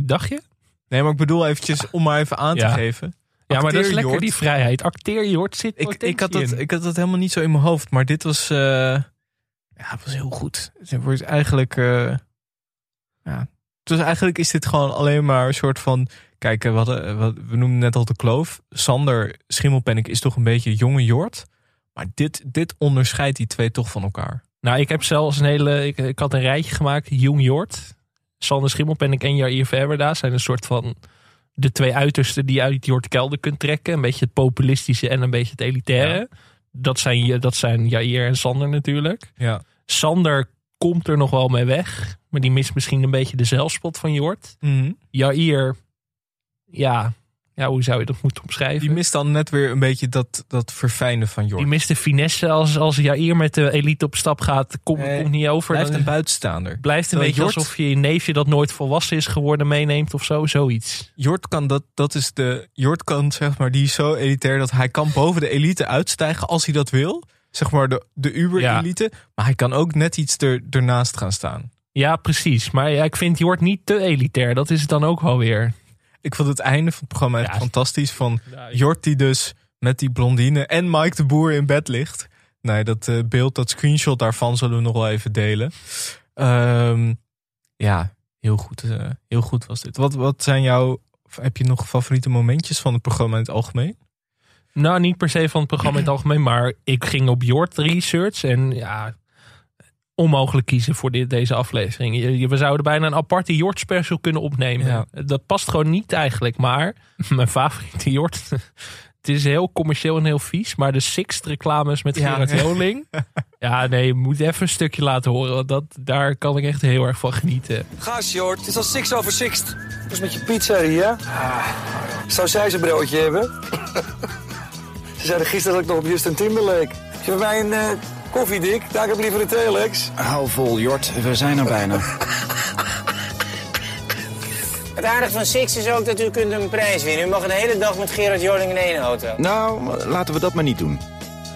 S2: Dacht je?
S1: Nee, maar ik bedoel eventjes om maar even aan te
S2: Ja.
S1: geven.
S2: Ja, maar dat is lekker
S1: Jort.
S2: die vrijheid. Acteer Jort zit
S1: Ik, ik, had dat,
S2: in.
S1: ik had dat helemaal niet zo in mijn hoofd. Maar dit was, eh, ja, het was heel goed. Het wordt eigenlijk, ja. Dus eigenlijk is dit gewoon alleen maar een soort van... Kijk, eh, we, hadden, eh, wat- we noemden net al de kloof. Sander Schimmelpenninck is toch een beetje jonge Jort. Maar dit, dit onderscheidt die twee toch van elkaar.
S2: Nou, ik heb zelfs een hele. Ik, ik had een rijtje gemaakt. Jong Jort, Sander Schimmelpenninck en Jair Verwerda zijn een soort van de twee uitersten die je uit Jort Kelder kunt trekken. Een beetje het populistische en een beetje het elitaire. Dat, zijn, dat zijn Jair en Sander natuurlijk.
S1: Ja.
S2: Sander komt er nog wel mee weg. Maar die mist misschien een beetje de zelfspot van Jort.
S1: Mhm.
S2: Jair, ja, ja, hoe zou je dat moeten omschrijven?
S1: Die mist dan net weer een beetje dat, dat verfijnen van Jort.
S2: Die mist de finesse als, als Jair met de elite op stap gaat. Komt
S1: Nee,
S2: niet over.
S1: Blijft een buitenstaander.
S2: Blijft een beetje
S1: Jort-
S2: alsof je je neefje dat nooit volwassen is geworden meeneemt of zo, zoiets.
S1: Jort kan dat, dat is de. Jort kan zeg maar, die is zo elitair dat hij kan boven de elite uitstijgen als hij dat wil. Zeg maar de, de Uber-elite. Maar hij kan ook net iets er, ernaast gaan staan.
S2: Ja, precies. Maar ja, ik vind Jort niet te elitair. Dat is het dan ook wel weer.
S1: Ik vond het einde van het programma echt
S2: Ja.
S1: fantastisch. Van Jort die dus met die blondine en Mike de Boer in bed ligt. Nee, dat eh, beeld, dat screenshot daarvan zullen we nog wel even delen. Ehm, ja, heel goed, eh, heel goed was dit. Wat, wat zijn jouw, heb je nog favoriete momentjes van het programma in het algemeen?
S2: Nou, niet per se van het programma in het algemeen, maar ik ging op Jort research en ja, onmogelijk kiezen voor dit, deze aflevering. Je- je- We zouden bijna een aparte Jort special kunnen opnemen.
S1: Ja.
S2: Dat past gewoon niet eigenlijk, maar mijn favoriete Jort. Het is heel commercieel en heel vies, maar de Sixt reclames met
S1: Ja.
S2: Gerard Joling. Ja, nee, je moet even een stukje laten horen. Want dat, daar kan ik echt heel erg van genieten.
S12: Ga, Short. Het is al six over six. Is met je pizza hier? Ah, zou zij zijn broodje hebben? Ze zeiden gisteren dat ik nog op Justin Timberlake. Heb je bij mij een eh, koffie, Dick? Daar heb ik liever een telex.
S13: Hou vol, Jort. We zijn er bijna.
S14: Het aardige van Six is ook dat u kunt een prijs winnen. U mag een hele dag met Gerard Joling in één auto.
S13: Nou, laten we dat maar niet doen.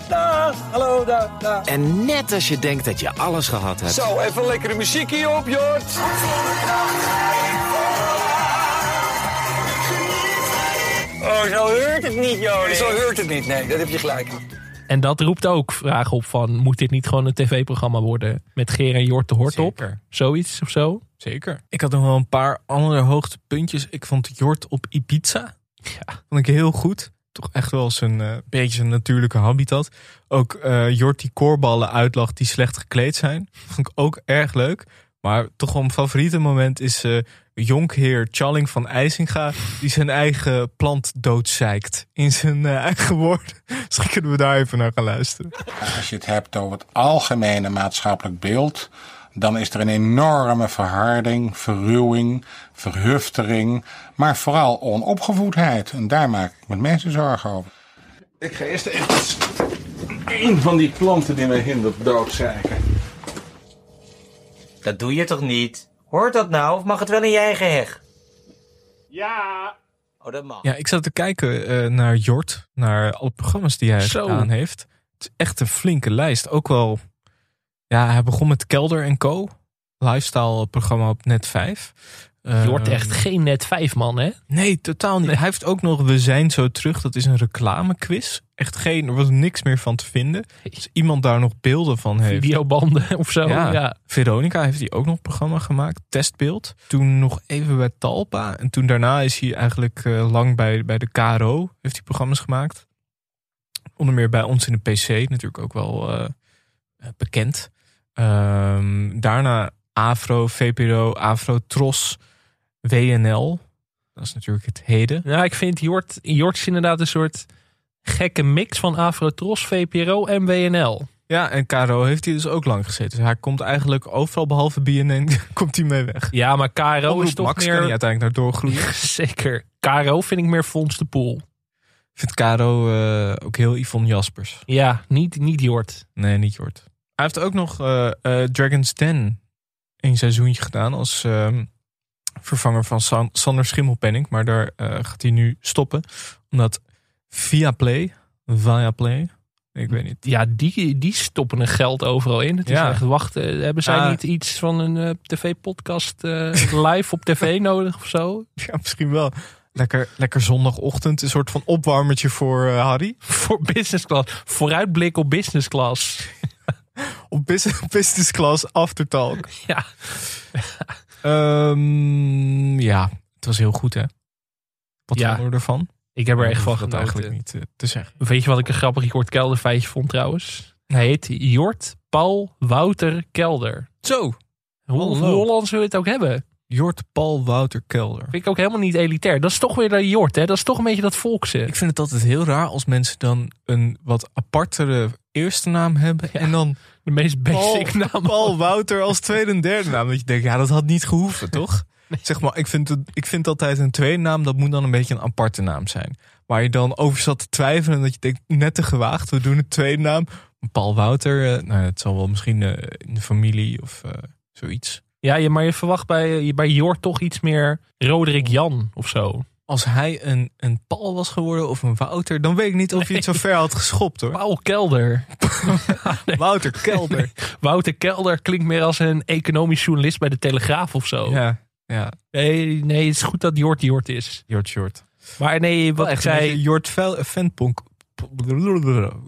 S12: Dag, hallo, daar, daar.
S13: En net als je denkt dat je alles gehad hebt.
S12: Zo, even lekkere muziek hier op, Jort.
S14: Oh, zo hoort het niet, Joling.
S12: Zo hoort het niet, nee, dat heb je gelijk.
S2: En dat roept ook vragen op van... moet dit niet gewoon een tv-programma worden met Ger en Jort de Hort op?
S1: Zeker.
S2: Zoiets of zo?
S1: Zeker. Ik had nog wel een paar andere hoogtepuntjes. Ik vond Jort op Ibiza.
S2: Ja.
S1: Vond ik heel goed. Toch echt wel zijn eh, beetje zijn natuurlijke habitat. Ook eh Jort die koorballen uitlacht die slecht gekleed zijn. Vond ik ook erg leuk. Maar toch wel mijn favoriete moment is eh jonkheer Challing van IJsinga... die zijn eigen plant doodzeikt in zijn eh, eigen woorden. Misschien kunnen we daar even naar gaan luisteren.
S15: Als je het hebt over het algemene maatschappelijk beeld, dan is er een enorme verharding, verruwing, verhuftering, maar vooral onopgevoedheid. En daar maak ik met mensen zorgen over. Ik ga eerst even een van die planten die mij hindert doodzeiken.
S14: Dat doe je toch niet? Hoort dat nou? Of mag het wel in je eigen heg?
S15: Ja.
S14: Oh, dat mag.
S1: Ja, ik zat te kijken eh, naar Jort, naar alle programma's die hij
S2: Zo.
S1: gedaan heeft. Het is echt een flinke lijst. Ook wel, ja, hij begon met Kelder en Co. lifestyle programma op Net 5.
S2: Je wordt
S1: Ehm,
S2: echt geen net vijf man, hè?
S1: Nee, totaal niet. Hij heeft ook nog We zijn zo terug. Dat is een reclamequiz. Echt geen, er was niks meer van te vinden. Als iemand daar nog beelden van heeft.
S2: Videobanden of zo.
S1: Ja.
S2: Ja.
S1: Veronica heeft hij ook nog een programma gemaakt. Testbeeld. Toen nog even bij Talpa. En toen daarna is hij eigenlijk eh, lang bij, bij de KRO. Heeft hij programma's gemaakt. Onder meer bij ons in de PC. Natuurlijk ook wel eh, eh, bekend. Ehm, daarna Afro, VPRO, Afro Tros, WNL. Dat is natuurlijk het heden.
S2: Ja, ik vind Jort, Jort is inderdaad een soort gekke mix van Afrotros, VPRO en WNL.
S1: Ja, en KRO heeft hij dus ook lang gezeten. Dus hij komt eigenlijk overal behalve BNN komt hij mee weg.
S2: Ja, maar KRO
S1: Omroep
S2: is toch
S1: Max
S2: meer...
S1: kan hij uiteindelijk naar doorgroeien.
S2: Zeker. KRO vind ik meer Fons de Poel.
S1: Ik vind KRO eh, ook heel Yvonne Jaspers.
S2: Ja, niet, niet Jort.
S1: Nee, niet Jort. Hij heeft ook nog eh, eh, Dragon's Den een seizoentje gedaan als ehm, vervanger van San- Sander Schimmelpenning. Maar daar eh, gaat hij nu stoppen. Omdat Viaplay, Viaplay, ik weet niet.
S2: Ja, die, die stoppen er geld overal in. Het is echt wachten. Hebben zij
S1: Ah.
S2: niet iets van een eh, tv-podcast eh, live op tv nodig of zo?
S1: Ja, misschien wel. Lekker, lekker zondagochtend, een soort van opwarmertje voor eh, Harry.
S2: Voor business class. Vooruitblik op business class.
S1: Op business, business class aftertalk.
S2: Ja.
S1: Ehm, ja, het was heel goed hè. Wat
S2: Ja.
S1: vonden we ervan?
S2: Ik heb er echt van
S1: dat
S2: genoten.
S1: eigenlijk niet eh, te zeggen.
S2: Weet je wat ik een grappig Jort Kelder feitje vond trouwens? Hij heet Jort Paul Wouter Kelder.
S1: Zo.
S2: Hoe, hoe. Hollands wil je het ook hebben?
S1: Jort Paul Wouter Kelder.
S2: Vind ik ook helemaal niet elitair. Dat is toch weer de Jort, hè? Dat is toch een beetje dat volkse.
S1: Ik vind het altijd heel raar als mensen dan een wat apartere eerste naam hebben. En dan
S2: De meest basic
S1: Paul,
S2: naam.
S1: Paul Wouter als tweede en derde naam. Dat je denkt, ja, dat had niet gehoeven, toch? Zeg maar, ik vind, het, ik vind altijd een tweede naam, dat moet dan een beetje een aparte naam zijn. Waar je dan over zat te twijfelen en dat je denkt, net te gewaagd, we doen een tweede naam. Paul Wouter, eh, nou, het zal wel misschien eh, in de familie of eh, zoiets.
S2: Ja, je, maar je verwacht bij, bij Jort toch iets meer Roderick Jan of zo.
S1: Als hij een, een Paul was geworden of een Wouter, dan weet ik niet of je het zo ver had geschopt hoor.
S2: Paul Kelder.
S1: Wouter Kelder.
S2: Wouter Kelder klinkt meer als een economisch journalist bij de Telegraaf of zo.
S1: Ja, ja.
S2: Nee, nee, het is goed dat Jort Jort is.
S1: Jort Jort.
S2: Maar nee, wat ik zei,
S1: Jort Fanponk.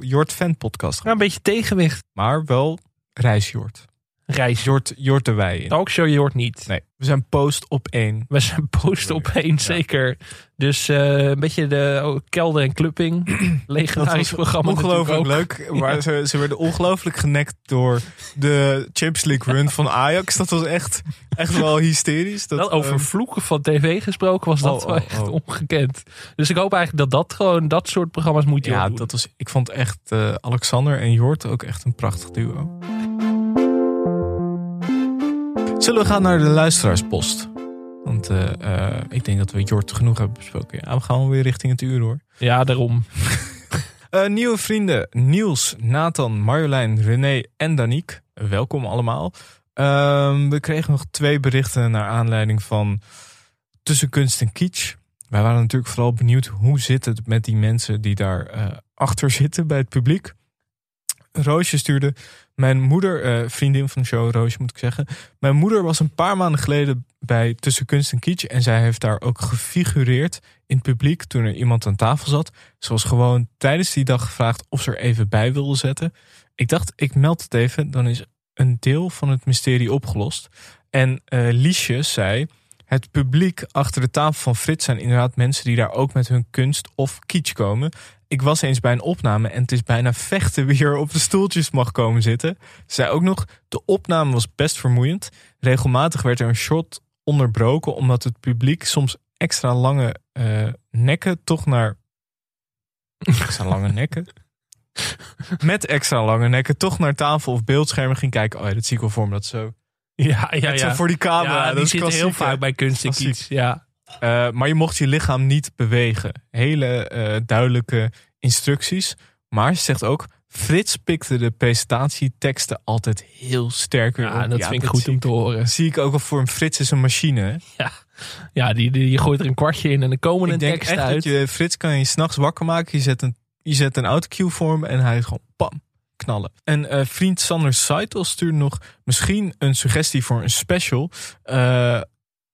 S1: Jort Fan podcast.
S2: ja, een beetje tegenwicht.
S1: Maar wel reisjort.
S2: Reis.
S1: Jort, Jort de Wei. in.
S2: Talkshow Jort niet.
S1: Nee, we zijn post op één.
S2: We zijn post op één, zeker. Dus eh, een beetje de oh, kelder en clubbing. Legendarisch programma
S1: ongelooflijk leuk. Maar ze, ze werden ongelooflijk genekt door de Champions League run van Ajax. Dat was echt, echt wel hysterisch. Dat,
S2: Wel over
S1: ehm,
S2: vloeken van tv gesproken was dat
S1: Oh,
S2: wel
S1: oh,
S2: echt
S1: oh.
S2: ongekend. Dus ik hoop eigenlijk dat dat gewoon, dat soort programma's moet je
S1: ja, dat was, ik vond echt eh, Alexander en Jort ook echt een prachtig duo. Zullen we gaan naar de luisteraarspost? Want eh, eh, ik denk dat we Jort genoeg hebben besproken. Ja, we gaan weer richting het uur hoor.
S2: Ja, daarom.
S1: Eh, nieuwe vrienden Niels, Nathan, Marjolein, René en Danique. Welkom allemaal. Ehm, we kregen nog twee berichten naar aanleiding van Tussen Kunst en Kitsch. Wij waren natuurlijk vooral benieuwd hoe zit het met die mensen die daar achter zitten bij het publiek. Roosje stuurde mijn moeder, eh, vriendin van de show, Roosje moet ik zeggen. Mijn moeder was een paar maanden geleden bij Tussen Kunst en Kitsch. En zij heeft daar ook gefigureerd in het publiek toen er iemand aan tafel zat. Ze was gewoon tijdens die dag gevraagd of ze er even bij wilde zetten. Ik dacht, ik meld het even, dan is een deel van het mysterie opgelost. En eh Liesje zei, het publiek achter de tafel van Frits zijn inderdaad mensen die daar ook met hun kunst of kitsch komen. Ik was eens bij een opname en het is bijna vechten wie er op de stoeltjes mag komen zitten. Zei ook nog, de opname was best vermoeiend. Regelmatig werd er een shot onderbroken omdat het publiek soms extra lange eh, nekken toch naar... Extra lange nekken? Met extra lange nekken toch naar tafel of beeldschermen ging kijken. Oh ja, dat zie ik wel voor me, dat zo...
S2: Ja, ja,
S1: zo
S2: ja.
S1: voor die camera.
S2: Ja,
S1: dat
S2: die
S1: is
S2: zitten heel vaak bij kunst en
S1: Klassiek.
S2: kitsch. Ja.
S1: Eh, maar je mocht je lichaam niet bewegen. Hele eh, duidelijke instructies. Maar ze zegt ook, Frits pikte de presentatieteksten altijd heel sterk weer
S2: Ja,
S1: op.
S2: dat vind ik goed om te horen.
S1: Zie ik ook al voor een Frits is een machine. hè?
S2: Ja, ja die, die, je gooit er een kwartje in en dan komen
S1: Ik
S2: een
S1: denk
S2: tekst
S1: echt
S2: uit.
S1: dat je Frits kan je s'nachts wakker maken. Je zet een, je zet een autocue voor hem en hij is gewoon pam. knallen. En eh, vriend Sander Seitel stuurde nog misschien een suggestie voor een special.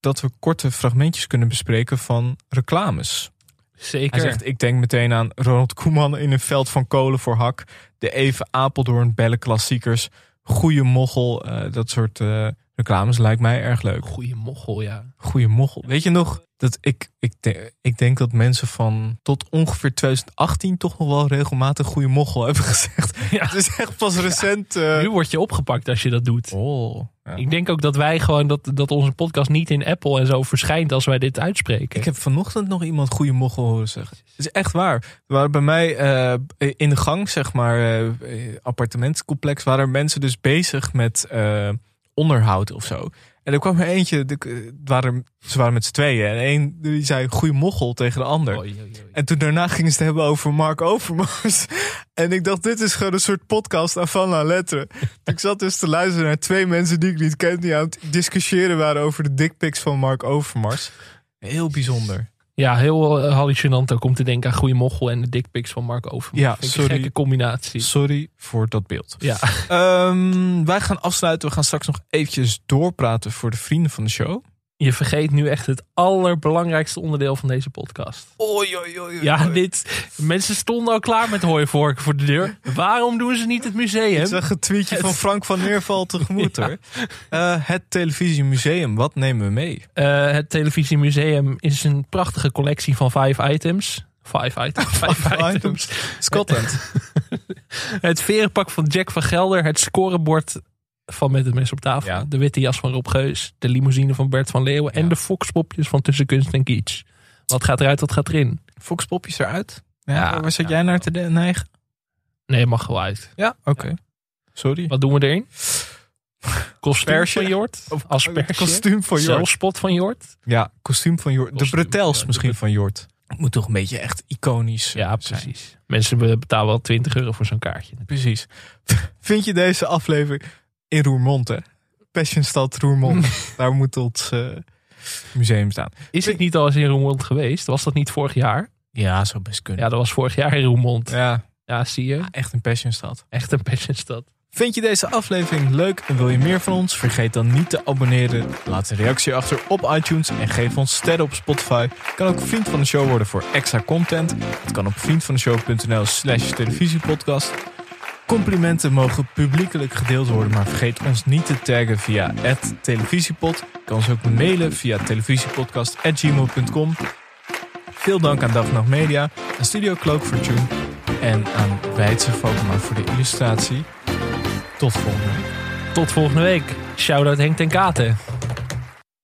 S1: Dat we korte fragmentjes kunnen bespreken van reclames.
S2: Zeker.
S1: Hij zegt, ik denk meteen aan Ronald Koeman in een veld van kolen voor hak. De Even Apeldoorn bellen klassiekers. Goeie mochel. eh, dat soort eh, reclames lijkt mij erg leuk.
S2: Goeie mochel, ja.
S1: Goeie mochel. Weet je nog dat ik, ik, de- ik denk dat mensen van tot ongeveer 2018 toch nog wel regelmatig goede mochel hebben gezegd. Het is echt pas recent. eh,
S2: Nu word je opgepakt als je dat doet.
S1: Oh.
S2: Ik denk ook dat wij gewoon dat, dat onze podcast niet in Apple en zo verschijnt als wij dit uitspreken.
S1: Ik heb vanochtend nog iemand goede mochel horen zeggen. Het is echt waar. Waren bij mij eh, in de gang, zeg maar, eh, eh, appartementscomplex, waren er mensen dus bezig met onderhoud of zo. En er kwam er eentje, de, eh, waren, ze waren met z'n tweeën. En één die zei goede mochel tegen de ander. En toen daarna gingen ze het hebben over Mark Overmars. En ik dacht, dit is gewoon een soort podcast aan la letteren. ik zat dus te luisteren naar twee mensen die ik niet kende... die aan het discussiëren waren over de dickpics van Mark Overmars. Heel bijzonder.
S2: Ja, heel eh, hallucinant ook om te denken aan goede mochel en de dickpics van Mark Overmars.
S1: Ja,
S2: Vind
S1: sorry.
S2: Een gekke combinatie.
S1: Sorry voor dat beeld.
S2: Ja.
S1: Ehm, wij gaan afsluiten. We gaan straks nog eventjes doorpraten voor de vrienden van de show.
S2: Je vergeet nu echt het allerbelangrijkste onderdeel van deze podcast.
S1: Oei, oei, oei,
S2: Ja, dit. Mensen stonden al klaar met hooivorken voor de deur. Waarom doen ze niet het museum?
S1: Ik zag een tweetje van Frank van Neerval tegemoet hoor. Eh, het televisiemuseum, wat nemen we mee?
S2: Eh, het televisiemuseum is een prachtige collectie van vijf items. Vijf items. Vijf items.
S1: Scotland.
S2: het verenpak van Jack van Gelder. Het scorebord van Met het Mes op tafel. De witte jas van Rob Geus. De limousine van Bert van Leeuwen. En de foxpopjes van Tussen Kunst en Kitsch. Wat gaat eruit, wat gaat erin?
S1: Foxpopjes eruit? Ja, waar zit jij naar te de- neigen?
S2: Nee, mag wel uit.
S1: Ja, oké. Sorry.
S2: Wat doen we erin? Kostuum van Jort? Asperge?
S1: Kostuum van Jort.
S2: Zelfspot van Jort?
S1: Ja, kostuum van Jort. De bretels
S2: ja,
S1: misschien van Jort. Het moet toch een beetje echt iconisch eh,
S2: Ja, precies. Mensen betalen wel 20 euro voor zo'n kaartje.
S1: Precies. Vind je deze aflevering in Roermond, hè? Passionstad Roermond. Daar moet ons eh, museum staan.
S2: Is het niet al eens in Roermond geweest? Was dat niet vorig jaar?
S1: Ja, zou best kunnen.
S2: Ja, dat was vorig jaar in Roermond.
S1: Ja,
S2: Ja, zie je?
S1: echt een Passionstad.
S2: Echt een passionstad.
S1: Vind je deze aflevering leuk en wil je meer van ons? Vergeet dan niet te abonneren. Laat een reactie achter op iTunes en geef ons sterren op Spotify. Kan ook vriend van de show worden voor extra content. Het kan op vriendvandeshow.nl slash televisiepodcast. Complimenten mogen publiekelijk gedeeld worden, maar vergeet ons niet te taggen via televisiepod. Je kan ons ook mailen via televisiepodcast.gmail.com. Veel dank aan Dag Nacht Media, aan Studio Cloak voor Tune en aan Weidse Vogema voor de illustratie. Tot volgende week.
S2: Tot volgende week. Shout-out Henk ten Katen.